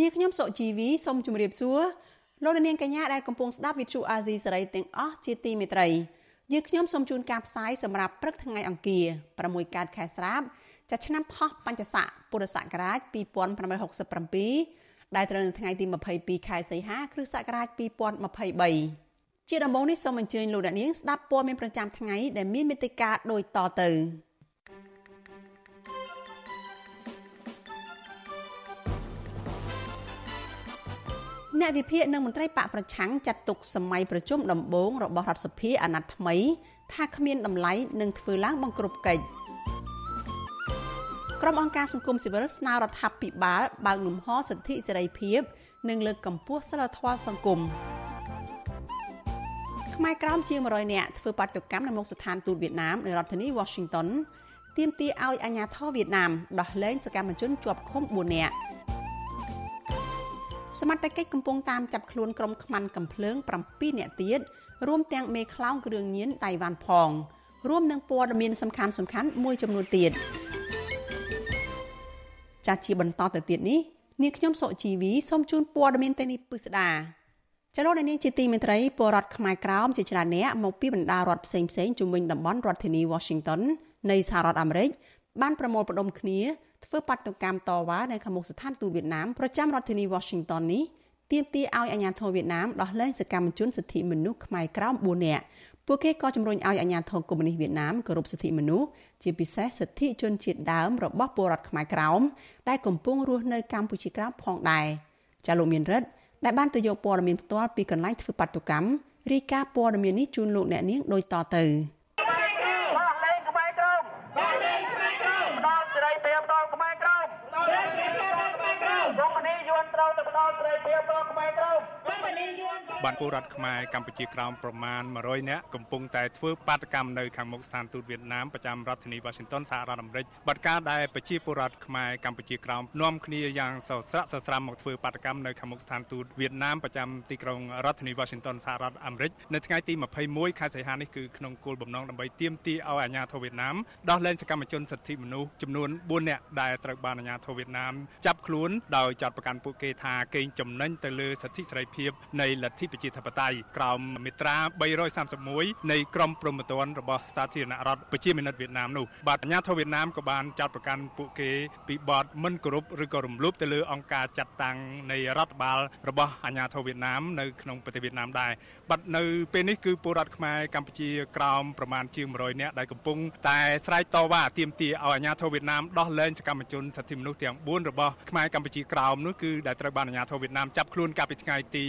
នាងខ្ញុំសុជីវីសូមជម្រាបសួរលោកអ្នកនាងកញ្ញាដែលកំពុងស្ដាប់វិទ្យុអាស៊ីសេរីទាំងអស់ជាទីមេត្រីយើងខ្ញុំសូមជូនការផ្សាយសម្រាប់ព្រឹកថ្ងៃអង្គារ6កើតខែស្រាបចាប់ឆ្នាំថោះបัญចស័កពុរសករាជ2567ដែលត្រូវនៅថ្ងៃទី22ខែសីហាគ្រិស្តសករាជ2023ជាដំបូងនេះសូមអញ្ជើញលោកអ្នកនាងស្ដាប់ព័ត៌មានប្រចាំថ្ងៃដែលមានមេត្តាដូចតទៅ អ្នកវិភាគនិងមន្ត្រីបកប្រឆាំងចាត់ទុកសម័យប្រជុំដំបូងរបស់រដ្ឋសភាអាណត្តិថ្មី ថាគ្មានតម្លៃនិងធ្វើឡើងបង្ក្រប់កិច្ចក្រុមអង្គការសង្គមស៊ីវិលស្នើរដ្ឋាភិបាលបើកលំហសិទ្ធិសេរីភាពនិងលើកកម្ពស់សិលធម៌សង្គមខ្មែរក្រោមជាង100នាក់ធ្វើបាតុកម្មនៅមុខស្ថានទូតវៀតណាមនៅរដ្ឋធានី Washington ទាមទារឲ្យអាជ្ញាធរវៀតណាមដោះលែងសកម្មជនជាប់ឃុំ4នាក់ សមត្ថកិច្ចកំពុងតាមចាប់ខ្លួនក្រុមខ្មាន់កំភ្លើង7នាក់ទៀតរួមទាំងមេខ្លោងគ្រឿងញៀនតៃវ៉ាន់ផងរួមនឹងព័ត៌មានសំខាន់សំខាន់មួយចំនួនទៀតចាស់ជាបន្តទៅទៀតនេះនាងខ្ញុំសុជីវីសូមជូនព័ត៌មានទាំងនេះពិស្ដាចលនានាងជាទីមេត្រីពលរដ្ឋខ្មែរក្រោមជាច្រើនអ្នកមកពីបណ្ដារដ្ឋផ្សេងផ្សេងជំវិញតំបន់រដ្ឋធានី Washington នៃសហរដ្ឋអាមេរិកបានប្រមូលផ្ដុំគ្នា ធ្វើបាតុកម្មតវ៉ានៅខាងមុខស្ថានទូតវៀតណាមប្រចាំរដ្ឋធានី Washington នេះទាមទារឲ្យអាជ្ញាធរវៀតណាមដោះលែងសកម្មជនសិទ្ធិមនុស្សខ្មែរក្រោម4នាក់ពួកគេក៏ជំរុញឲ្យអាជ្ញាធរកុម្មុយនីសវៀតណាមគោរពសិទ្ធិមនុស្សជាពិសេសសិទ្ធិជនជាតិដើមរបស់ពលរដ្ឋខ្មែរក្រោមដែលកំពុងរស់នៅកម្ពុជាក្រោមផងដែរចាលោកមានរិទ្ធដែលបានទៅយកព័ត៌មានផ្ទាល់ពីកន្លែងធ្វើបាតុកម្មរីកាព័ត៌មាននេះជូនលោកអ្នកនាងដូចតទៅ បានពលរដ្ឋខ្មែរកម្ពុជាក្រោមប្រមាណ100នាក់កំពុងតែធ្វើបាតកម្មនៅខាងមុខស្ថានទូតវៀតណាមប្រចាំរដ្ឋធានី Washington សហរដ្ឋអាមេរិកបាត់ការដែលប្រជាពលរដ្ឋខ្មែរកម្ពុជាក្រោមនាំគ្នាយ៉ាងសស្រាក់សស្រាំមកធ្វើបាតកម្មនៅខាងមុខស្ថានទូតវៀតណាមប្រចាំទីក្រុងរដ្ឋធានី Washington សហរដ្ឋអាមេរិកនៅថ្ងៃទី21ខែសីហានេះគឺក្នុងគោលបំណងដើម្បីទាមទារឲ្យអាជ្ញាធរវៀតណាមដោះលែងសកម្មជនសិទ្ធិមនុស្សចំនួន4នាក់ដែលត្រូវបានអាជ្ញាធរវៀតណាមចាប់ខ្លួនដោយចាត់ប្រកាន់ពួកគេថាកេងចំណេញទៅលើសិទ្ធិសេរីភាពនៃលទ្ធិប្រជាធិបតេយ្យក្រោមមាត្រា331នៃក្រមព្រហ្មទណ្ឌរបស់សាធារណរដ្ឋប្រជាមានិតវៀតណាមនោះបាទអាជ្ញាធរវៀតណាមក៏បានចាត់ប្រកាន់ពួកគេពីបទមិនគោរពឬក៏រំលោភទៅលើអង្គការចាត់តាំងនៃរដ្ឋបាលរបស់អាជ្ញាធរវៀតណាមនៅក្នុងប្រទេសវៀតណាមដែរបាទនៅពេលនេះគឺពលរដ្ឋខ្មែរកម្ពុជាក្រោមប្រមាណជាង100នាក់ដែលកំពុងតែស្រែកតវ៉ាទាមទារឲ្យអាជ្ញាធរវៀតណាមដោះលែងសកម្មជនសិទ្ធិមនុស្សទាំង4របស់ខ្មែរកម្ពុជាក្រោមនោះគឺដែលត្រូវបានអាជ្ញាធរវៀតណាមចាប់ខ្លួនកាលពីថ្ងៃទី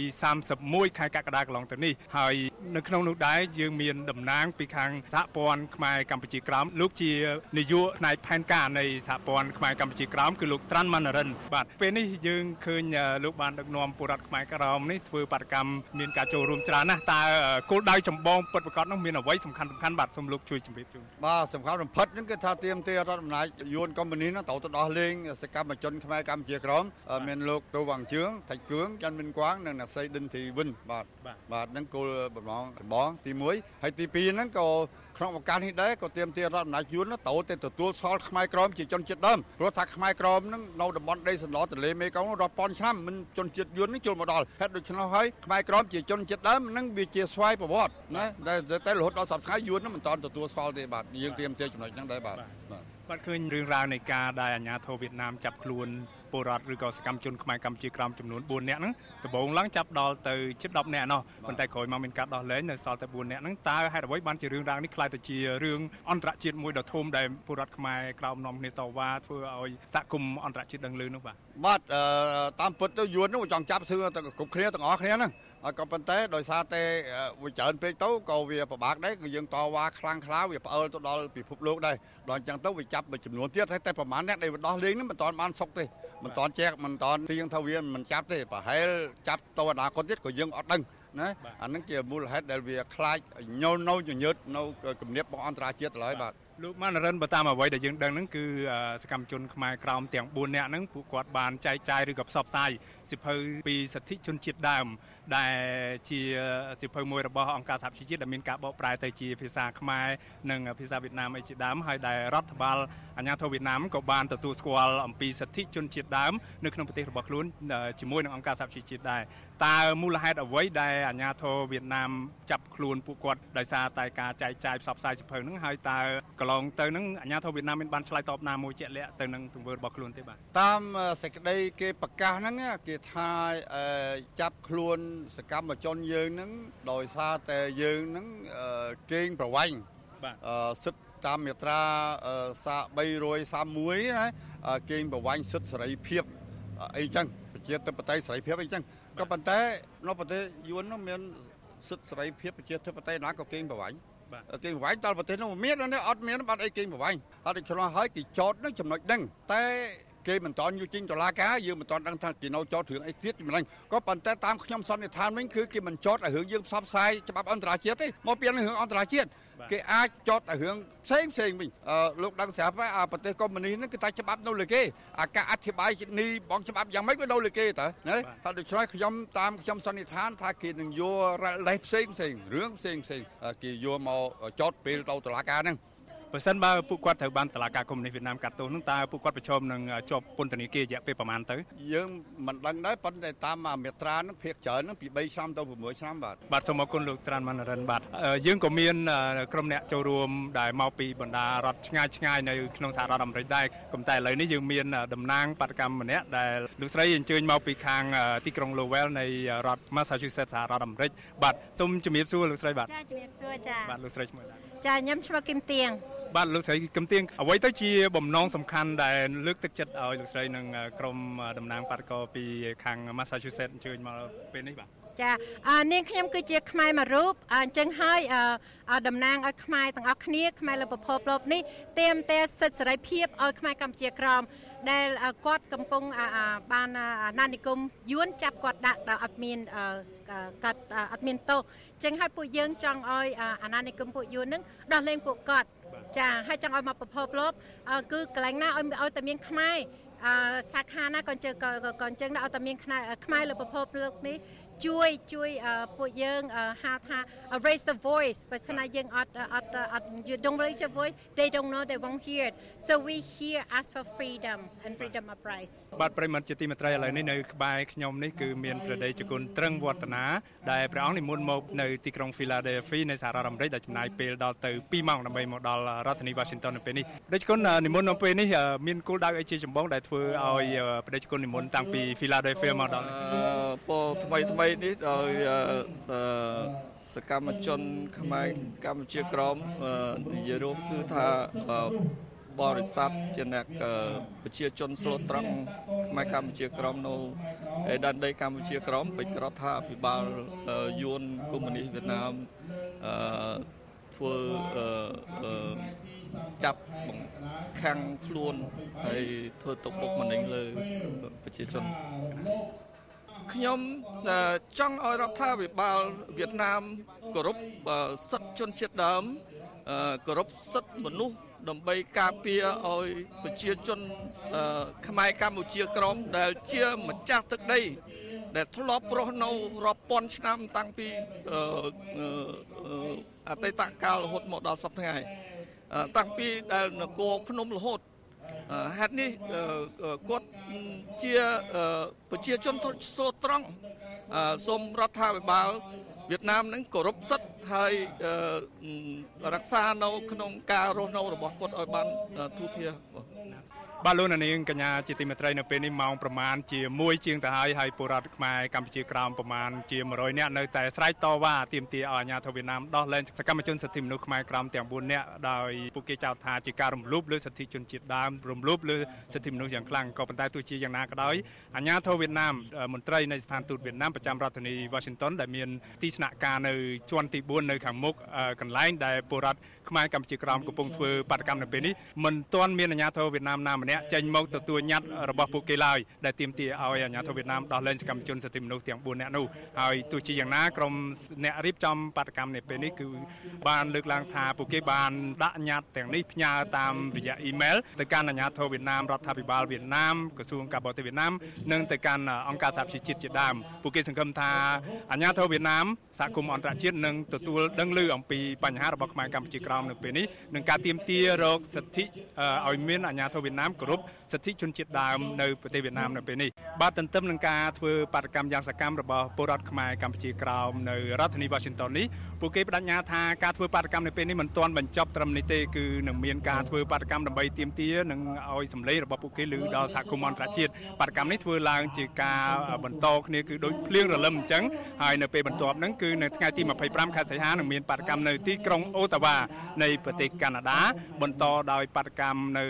31ខែកក្កដាកន្លងទៅនេះហើយនៅក្នុងនោះដែរយើងមានតំណាងពីខាងសហព័ន្ធខ្មែរកម្ពុជាក្រោមលោកជានាយកផ្នែកផែនការនៃសហព័ន្ធខ្មែរកម្ពុជាក្រោមគឺលោកត្រាន់ម៉ាណារិនបាទពេលនេះយើងឃើញលោកបានដឹកនាំពលរដ្ឋខ្មែរក្រោមនេះធ្វើបាតកម្មមានការចូលរួមច្រើនណាស់តើគោលដៅចម្បងពិតប្រាកដនោះមានអ្វីសំខាន់សំខាន់បាទសូមលោកជួយជម្រាបជូនបាទសំខាន់បំផុតហ្នឹងគឺថាទៀមទារដ្ឋអំណាចយួនកុម្មុយនីសហ្នឹងត្រូវទៅដោះលែងសកម្មជនខ្មែរកម្ពុជាក្រោមមានលោកទូវ៉ាងជឿងថៃគឿងចាន់មិនគួងនិងអ្នកស្រីដិនធីវិនបាទបាទហ្នឹងគោលបំណងចម្បងទី1ហើយទី2ហ្នឹងក៏ ក្នុងឱកាសនេះដែរក៏ទាមទាររដ្ឋអំណាចយួនត្រូវតែទទួលស្គាល់ខ្មែរក្រមជាជនជាតិដើមព្រោះថាខ្មែរក្រមហ្នឹងនៅតំបន់ដីសន្លទន្លេមេគង្គរាប់ពាន់ឆ្នាំមិនជនជាតិយួននេះចូលមកដល់ហេតុដូច្នោះហើយខ្មែរក្រមជាជនជាតិដើមហ្នឹងវាជាស្វ័យប្រវត្តិណាតែរហូតដល់សប្តាហ៍យួនហ្នឹងមិនតន់ទទួលស្គាល់ទេបាទយើងទាមទារចំណុចហ្នឹងដែរបាទបាទបាទឃើញរឿងរ៉ាវនៃការដែលអាជ្ញាធរវៀតណាមចាប់ខ្លួន ពលរដ្ឋឬក៏សកម្មជនខ្មែរកម្ពុជាក្រោមចំនួន4នាក់ហ្នឹងដំបូងឡើងចាប់ដល់ទៅជិត10នាក់ណោះប៉ុន្តែក្រោយមកមានការដោះលែងនៅសល់តែ4នាក់ហ្នឹងតើហេតុអ្វីបានជារឿងរ៉ាវនេះខ្លាយទៅជារឿងអន្តរជាតិមួយដ៏ធំដែលពលរដ្ឋខ្មែរក្រោមនាំគ្នាតវ៉ាធ្វើឲ្យសហគមន៍អន្តរជាតិដឹងឮនោះបាទបាទតាមពិតទៅយួននោះចង់ចាប់សឿទៅគ្រប់គ្នាទាំងអស់គ្នាហ្នឹងក៏ប៉ុន្តែដោយសារតែវាច្រើនពេកទៅក៏វាពិបាកដែរគឺយើងតវ៉ាខ្លាំងខ្លាវាផ្អើលទៅដល់ពិភពលោកដែរដល់អញ្ចឹងទៅវាចាប់មួយចំនួនទៀតតែប្រហែលអ្នកដែលដោះលេងនេះមិនទាន់បានសុកទេ មិនតន់ចែកមិនតន់ទៀងថាវាមិនចាប់ទេប្រហែលចាប់ទៅអនាគតទៀតក៏យើងអត់ដឹងណាអានឹងជាមូលហេតុដែលវាខ្លាចញោនៅញញើតនៅគំនិតរបស់អន្តរជាតិទៅហើយបាទលោកម៉ានរិនបើតាមអ្វីដែលយើងដឹងហ្នឹងគឺសកម្មជនខ្មែរក្រោមទាំង4នាក់ហ្នឹងពួកគាត់បានចែកចាយឬក៏ផ្សព្វផ្សាយសិភៅពីសិទ្ធិជនជាតិដើម ដែលជាសិភៅមួយរបស់អង្គការសហប្រជាជាតិដែលមានការបកប្រែទៅជាភាសាខ្មែរនិងភាសាវៀតណាមអីជាដើមហើយដែលរដ្ឋបាលអាជ្ញាធរវៀតណាមក៏បានទទួលស្គាល់អំពីសិទ្ធិជនជាតិដើមនៅក្នុងប្រទេសរបស់ខ្លួនជាមួយនឹងអង្គការសហប្រជាជាតិដែរតើមូលហេតុអ្វីដែលអាជ្ញាធរវៀតណាមចាប់ខ្លួនពួកគាត់ដោយសារតែការចែកចាយផ្សព្វផ្សាយសិភៅហ្នឹងហើយតើកន្លងទៅហ្នឹងអាជ្ញាធរវៀតណាមមានបានឆ្លើយតបណាមួយជាក់លាក់ទៅនឹងទង្វើរបស់ខ្លួនទេបាទតាមសេចក្តីគេប្រកាសហ្នឹងគេថាចាប់ខ្លួនសកម្មជនយើងហ្នឹងដោយសារតែយើងហ្នឹងកេងប្រវ័ញ្ចបាទសិទ្ធិតាមមាត្រា331ណាកេងប្រវ័ញ្ចសិទ្ធិសេរីភាពអីចឹងប្រជាធិបតេយ្យសេរីភាពអីចឹងក៏ប៉ុន្តែនៅប្រទេសយួននោះមានសិទ្ធិសេរីភាពប្រជាធិបតេយ្យណាក៏កេងប្រវ័ញ្ចគេប្រវ័ញ្ចដល់ប្រទេសនោះមានអត់មានបាត់អីគេប្រវ័ញ្ចអត់ឆ្លោះហើយគេចោតនឹងចំណុចដឹងតែ គេមិនតន់យកចេញតុលាការយើងមិនតន់ដឹងថាគេនៅចោតរឿងអីទៀតមិនដឹងក៏ប៉ុន្តែតាមខ្ញុំសន្និដ្ឋានវិញគឺគេមិនចោតឲ្យរឿងយើងផ្សព្វផ្សាយច្បាប់អន្តរជាតិទេមកពីរឿងអន្តរជាតិគេអាចចោតតែរឿងផ្សេងផ្សេងវិញលោកដឹងស្រាប់ហើយប្រទេសកុម្មុយនីសហ្នឹងគឺតែច្បាប់នៅលើគេអាការអធិប្បាយនីបងច្បាប់យ៉ាងម៉េចវានៅលើគេតើណាហើយដូច្នេះខ្ញុំតាមខ្ញុំសន្និដ្ឋានថាគេនឹងយករលេសផ្សេងផ្សេងរឿងផ្សេងផ្សេងគេយកមកចោតពេលទៅតុលាការហ្នឹង បើសិនបើពួកគាត់ត្រូវបានតឡាការកុម្មុយនីសវៀតណាមកាត់ទោសនោះតើពួកគាត់ប្រឈមនឹងជាប់ពន្ធនាគាររយៈពេលប្រហែលទៅយើងមិនដឹងដែរប៉ុន្តែតាមមាត្រានឹងភាគច្រើននឹងពី3ឆ្នាំទៅ6ឆ្នាំបាទបាទសូមអរគុណលោកត្រាន់ម៉ាន់រិនបាទយើងក៏មានក្រុមអ្នកចូលរួមដែលមកពីបណ្ដារដ្ឋឆ្ងាយឆ្ងាយនៅក្នុងសហរដ្ឋអាមេរិកដែរក៏តែឥឡូវនេះយើងមានតំណាងបដកម្មម្នាក់ដែលលោកស្រីអញ្ជើញមកពីខាងទីក្រុង Lowell នៃរដ្ឋ Massachusetts សហរដ្ឋអាមេរិកបាទសូមជំរាបសួរលោកស្រីបាទចាជំរាបសួរចាបាទលោកស្រីឈ្មោះចាខ្ញុំឈ្មោះគឹមទៀង បាទលោកស្រីកឹមទៀងអ្វីទៅជាបំណងសំខាន់ដែលលើកទឹកចិត្តឲ្យលោកស្រីនិងក្រុមតំណាងបាតកោពីខាង Massachusetts អញ្ជើញមកពេលនេះបាទចានាងខ្ញុំគឺជាខ្មែរមួយរូបអញ្ចឹងហើយតំណាងឲ្យខ្មែរទាំងអស់គ្នាខ្មែរលើប្រភពលោកនេះទៀមតែសិទ្ធិសេរីភាពឲ្យខ្មែរកម្ពុជាក្រមដែលគាត់កំពុងបានណានិគមយួនចាប់គាត់ដាក់ដល់អត់មានកាត់អត់មានទោសចឹងហើយពួកយើងចង់ឲ្យអាណានិគមពួកយួននឹងដោះលែងពួកគាត់ ចាហើយចង់ឲ្យមកប្រភពលោកគឺកន្លែងណាឲ្យឲ្យតែមានខ្មែរអឺសាខាណាក៏អញ្ចឹងក៏អញ្ចឹងដែរឲ្យតែមានខ្មែរលើប្រភពលោកនេះ ជួយជួយពួកយើងហៅថា raise the voice បើស្នាយើងអត់អត់អត់ you don't raise your voice they don't know they won't hear it so we here ask for freedom and freedom of price បាទប្រិមត្តជាទីមេត្រីឥឡូវនេះនៅក្បែរខ្ញុំនេះគឺមានព្រះដេចគុណត្រឹងវឌ្ឍនាដែលព្រះអង្គនិមន្តមកនៅទីក្រុង Philadelphia នៃសហរដ្ឋអាមេរិកដែលចំណាយពេលដល់ទៅ2ម៉ោងដើម្បីមកដល់រដ្ឋធានី Washington នៅពេលនេះព្រះដេចគុណនិមន្តនៅពេលនេះមានគោលដៅអីជាចម្បងដែលធ្វើឲ្យព្រះដេចគុណនិមន្តតាំងពី Philadelphia មកដល់ពរថ្មីថ្មីនេះដោយសកម្មជនខ្មែរកម្ពុជាក្រមនិយាយរួមគឺថាបរិស័ទជាអ្នកប្រជាជនស្លូតត្រង់ខ្មែរកម្ពុជាក្រមនៅឯដែនដីកម្ពុជាក្រមពេជ្រក្រដ្ឋាភិបាលយួនកុម្មុយនីសវៀតណាមអឺធ្វើអឺចាប់បង្ខាំងខ្លួនហើយធ្វើទុកបុកម្នេញលើប្រជាជន ខ្ញុំចង់ឲ្យរដ្ឋាភិបាលវៀតណាមគោរពសិទ្ធិជនជាតិដើមគោរពសិទ្ធិមនុស្សដើម្បីការពារឲ្យប្រជាជនខ្មែរកម្ពុជាក្រមដែលជាម្ចាស់ទឹកដី ដែលធ្លាប់រស់នៅរាប់ពាន់ឆ្នាំតាំងពីអតីតកាលរហូតមកដល់សប្តាហ៍ថ្ងៃតាំងពីដែលនគរភ្នំរហូត ហេតុនេះគាត់ជាប្រជាជនស្លូតត្រង់សូមរដ្ឋាភិបាលវៀតណាមនឹងគោរពសិទ្ធិហើយរក្សានៅក្នុងការរស់នៅរបស់គាត់ឲ្យបានទូធា បាទលោកនាងកញ្ញាជាទីមេត្រីនៅពេលនេះម៉ោងប្រមាណជា1ជាងទៅហើយហើយពលរដ្ឋខ្មែរកម្ពុជាក្រោមប្រមាណជា100នាក់នៅតែស្រែកតវ៉ាទាមទារឲ្យអាជ្ញាធរវៀតណាមដោះលែងសកម្មជនសិទ្ធិមនុស្សខ្មែរក្រោមទាំង4នាក់ដោយពួកគេចោទថាជាការរំលោភលើសិទ្ធិជនជាតិដើមរំលោភលើសិទ្ធិមនុស្សយ៉ាងខ្លាំងក៏ប៉ុន្តែទោះជាយ៉ាងណាក៏ដោយអាជ្ញាធរវៀតណាមមន្ត្រីនៃស្ថានទូតវៀតណាមប្រចាំរដ្ឋធានី Washington ដែលមានទីស្នាក់ការនៅជាន់ទី4នៅខាងមុខកន្លែងដែលពលរដ្ឋខ្មែរកម្ពុជាក្រោមកំពុងធ្វើបាតកម្មនៅពេលនេះមិនទាន់មានអាជ្ញាធរវៀតណាមណាម្ម្នាក់ចេញមកទទួលញត្តិរបស់ពួកគេឡើយដែលទាមទារឲ្យអាជ្ញាធរវៀតណាមដោះលែងសកម្មជនសិទ្ធិមនុស្សទាំង4នាក់នោះហើយទោះជាយ៉ាងណាក្រុមអ្នករៀបចំបាតកម្មនេះពេលនេះគឺបានលើកឡើងថាពួកគេបានដាក់ញត្តិទាំងនេះផ្ញើតាមរយៈអ៊ីមែលទៅកាន់អាជ្ញាធរវៀតណាមរដ្ឋាភិបាលវៀតណាមក្រសួងការបរទេសវៀតណាមនិងទៅកាន់អង្គការសហប្រជាជាតិជាដើមពួកគេសង្ឃឹមថាអាជ្ញាធរវៀតណាម សហគមន៍អន្តរជាតិនឹងទទួលដឹងឮអំពីបញ្ហារបស់ខ្មែរកម្ពុជាក្រោមនៅពេលនេះនឹងការទៀមទារោគសិទ្ធិឲ្យមានអាជ្ញាធរវៀតណាមគោរពសិទ្ធិជនជាតិដើមនៅប្រទេសវៀតណាមនៅពេលនេះបាទទន្ទឹមនឹងការធ្វើបាតកម្មយ៉ាងសកម្មរបស់ពលរដ្ឋខ្មែរកម្ពុជាក្រោមនៅរដ្ឋធានី Washington នេះពួកគេបដិញ្ញាថាការធ្វើបាតកម្មនៅពេលនេះមិនទាន់បញ្ចប់ត្រឹមនេះទេគឺនឹងមានការធ្វើបាតកម្មដើម្បីទៀមទានិងឲ្យសម្លេងរបស់ពួកគេឮដល់សហគមន៍អន្តរជាតិបាតកម្មនេះធ្វើឡើងជាការបន្តគ្នាគឺដូចភ្លៀងរលឹមអញ្ចឹងហើយនៅពេលបន្ទាប់ហ្នឹងគឺនៅថ្ងៃទី25ខែសីហានឹងមានបាតកម្មនៅទីក្រុងអូតាវ៉ានៃប្រទេសកាណាដាបន្តដោយបាតកម្មនៅ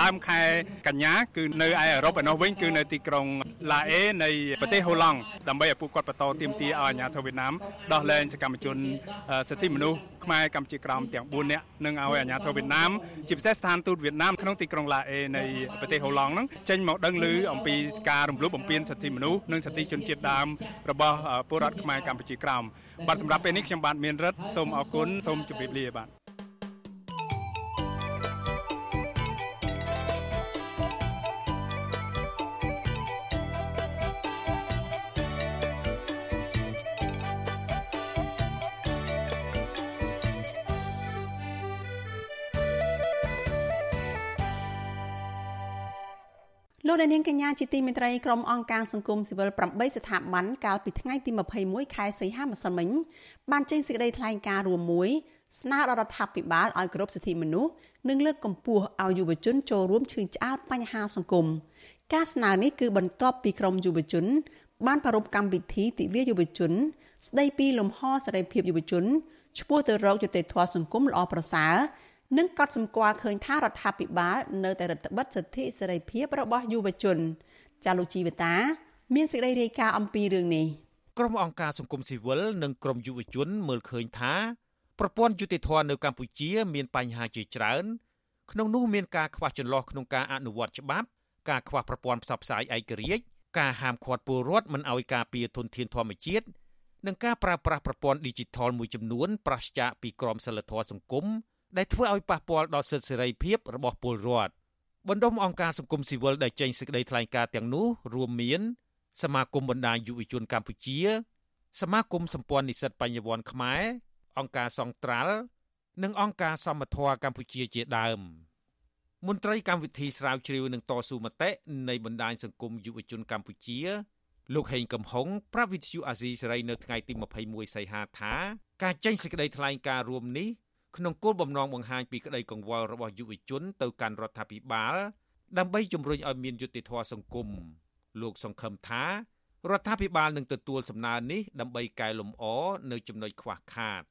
ដើមខែកញ្ញាគឺនៅឯអឺរ៉ុបឯនោះវិញគឺនៅទីក្រុងឡាអេនៃប្រទេសហូឡង់ដើម្បីឲ្យពួកគាត់បន្តទាមទារឲ្យអាជ្ញាធរវៀតណាមដោះលែងសកម្មជនសិទ្ធិមនុស្ស ខ្មែរកម្ពុជាក្រោមទាំង4នាក់និងឲ្យអាជ្ញាធរវៀតណាមជាពិសេសស្ថានទូតវៀតណាមក្នុងទីក្រុងឡាអេនៃប្រទេសហូឡង់ហ្នឹងចេញមកដឹងឮអំពីការរំលោភបំពានសិទ្ធិមនុស្សនិងសិទ្ធិជនជាតិដើមរបស់ពលរដ្ឋខ្មែរកម្ពុជាក្រោមបាទសម្រាប់ពេលនេះខ្ញុំបាទមានរិទ្ធសូមអរគុណសូមជម្រាបលាបាទ លោកនាងកញ្ញាជាទីមេត្រីក្រុមអង្គការសង្គមស៊ីវិល8ស្ថាប័នកាលពីថ្ងៃទី21ខែសីហាម្សិលមិញបានចេញសេចក្តីថ្លែងការណ៍រួមមួយស្នើដល់រដ្ឋាភិបាលឲ្យគោរពសិទ្ធិមនុស្សនិងលើកកម្ពស់ឲ្យយុវជនចូលរួមឈឺឆ្អាលបញ្ហាសង្គមការស្នើនេះគឺបន្ទាប់ពីក្រមយុវជន បានប្រារព្ធកម្មវិធីទិវាយុវជន ស្ដីពីលំហសេរីភាពយុវជនឆ្ពោះទៅរកយុត្តិធម៌សង្គមល្អប្រសើរ និងកត់សម្គាល់ឃើញថារដ្ឋាភិបាលនៅតែរដ្ឋបិទសិទ្ធិសេរីភាពរបស់យុវជនចាលូជីវតា មានសេចក្តីរាយការណ៍អំពីរឿងនេះក្រុមអង្គការសង្គមស៊ីវិលនិងក្រុមយុវជនមើលឃើញថាប្រព័ន្ធយុតិធធម៌នៅកម្ពុជា មានបញ្ហាជាច្រើន ក្នុងនោះមានការខ្វះចន្លោះក្នុងការអនុវត្តច្បាប់ការខ្វះប្រព័ន្ធផ្សព្វផ្សាយឯករាជ្យការហាមឃាត់ពលរដ្ឋមិនឲ្យការពារធនធានធម្មជាតិនិងការប្រើប្រាស់ប្រព័ន្ធ Digital មួយចំនួនប្រឆាចពីក្រមសីលធម៌សង្គម ដែលធ្វើឲ្យប៉ះពាល់ដល់សិទ្ធិសេរីភាពរបស់ពលរដ្ឋបណ្ដុំអង្គការសង្គមស៊ីវិលដែលចេញសេចក្តីថ្លែងការណ៍ទាំងនោះរួមមាន សមាគមបណ្ដាញយុវជនកម្ពុជា សមាគមសម្ព័ន្ធនិស្សិតបញ្ញវន្តខ្មែរអង្គការសង្ត្រាល់និងអង្គការសមត្ថៈកម្ពុជាជាដើមមន្ត្រីកម្មវិធីស្រាវជ្រាវនឹងតស៊ូមតិនៃបណ្ដាញសង្គមយុវជនកម្ពុជា លោកហេងកំហុងប្រាប់វិទ្យុអាស៊ីសេរីនៅថ្ងៃទី21សីហាថាការចេញសេចក្តីថ្លែងការណ៍រួមនេះ ក្នុងគោលបំណងបង្ហាញពីក្តីកង្វល់របស់យុវជនទៅកាន់រដ្ឋាភិបាលដើម្បីជំរុញឲ្យមានយុត្តិធម៌សង្គមលោកសង្ឃឹមថារដ្ឋាភិបាលនឹងទទួលសំណើនេះដើម្បីកែលម្អនៅចំណុចខ្វះខាត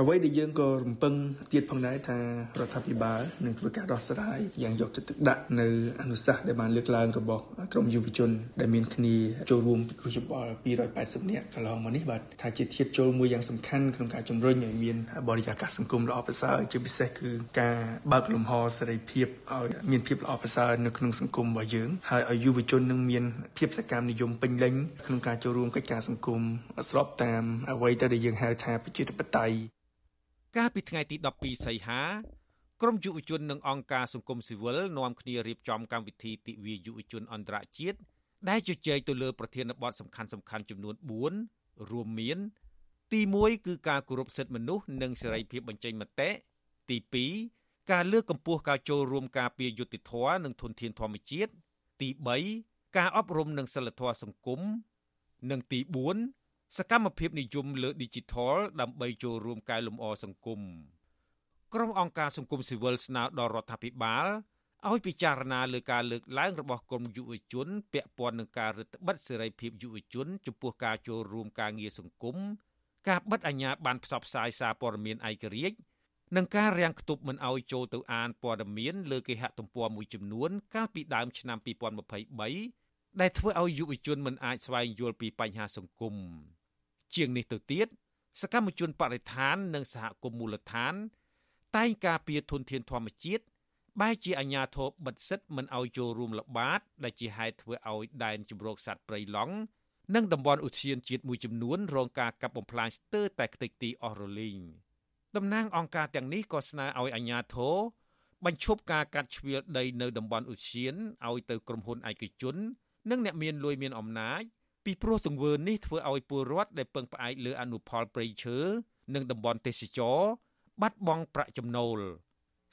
អ្វីដែលយើងក៏រំពឹងទៀតផងដែរថារដ្ឋាភិបាលនឹងធ្វើការដោះស្រាយយ៉ាងយកចិត្តទុកដាក់នៅអនុសាសន៍ដែលបានលើកឡើងរបស់ក្រមយុវជន ដែលមានគ្នាចូលរួមពិគ្រោះយោបល់280នាក់កន្លងមកនេះបាទថាជាធៀបចូលមួយយ៉ាងសំខាន់ក្នុងការជំរុញឲ្យមានបរិយាកាសសង្គមល្អប្រសើរជាពិសេសគឺការបើកលំហសេរីភាពឲ្យមានភាពល្អប្រសើរនៅក្នុងសង្គមរបស់យើងហើយឲ្យយុវជននឹងមានភាពសកម្មនិយមពេញលេញក្នុងការចូលរួមកិច្ចការសង្គមស្របតាមអ្វីដែលយើងហៅថាប្រជាធិបតេយ្យ កាលពីថ្ងៃទី12សីហាក្រមយុវជននិងអង្គការសង្គមស៊ីវិលនាំគ្នារៀបចំកម្មវិធីទិវាយុវជនអន្តរជាតិដែលជជែកទៅលើប្រធានបទសំខាន់សំខាន់ចំនួន4រួមមាន ទី1គឺការគោរពសិទ្ធិមនុស្សនិងសេរីភាពបញ្ចេញមតិទី2ការលើកកម្ពស់ការចូលរួមការពារយុត្តិធម៌និងធនធានធម្មជាតិទី3ការអប់រំនិងសិលធម៌សង្គមនិងទី4 សកម្មភាពនិយមលើ Digital ដើម្បីចូលរួមកែលម្អសង្គមក្រុមអង្គការសង្គមស៊ីវិលស្នើដល់រដ្ឋាភិបាលឲ្យពិចារណាលើការលើកឡើងរបស់ក្រមយុវជនពាក់ព័ន្ធនឹងការរឹតបន្តឹងសេរីភាពយុវជនចំពោះការចូលរួមការងារសង្គមការបិទអាជ្ញាប័ណ្ណផ្សព្វផ្សាយសារព័ត៌មានឯករាជ្យនិងការរាំងខ្ទប់មិនឲ្យចូលទៅអានព័ត៌មានលើគេហទំព័រមួយចំនួន កាលពីដើមឆ្នាំ2023ដែលធ្វើឲ្យយុវជនមិនអាចស្វែងយល់ពីបញ្ហាសង្គម ជាងនេះទៅទៀតសកម្មជនបរិស្ថាននិងសហគមន៍មូលដ្ឋាន តែងការពារធនធានធម្មជាតិបែរជាអាញាធរបិទសិទ្ធមិនឲ្យចូលរួមល្បាត ដែលជាហេតុធ្វើឲ្យដែនជម្រកសត្វព្រៃឡង់និងតំបន់ឧទ្យានជាតិមួយចំនួនរងការកាប់បំផ្លាញស្ទើរតែខ្ទេចទីអស់រលីងតំណាងអង្គការទាំងនេះក៏ស្នើឲ្យអាជ្ញាធរបញ្ឈប់ការកាត់ជ្រៀលដីនៅតំបន់ឧទ្យានឲ្យទៅក្រុមហ៊ុនឯកជន និងអ្នកមានលួយមានអំណាច ពីព្រោះទង្វើនេះធ្វើឲ្យពលរដ្ឋដែលពឹងផ្អែកលើអនុផលព្រៃឈើនិងតំបន់ទេសចរបាត់បង់ប្រាក់ចំណូល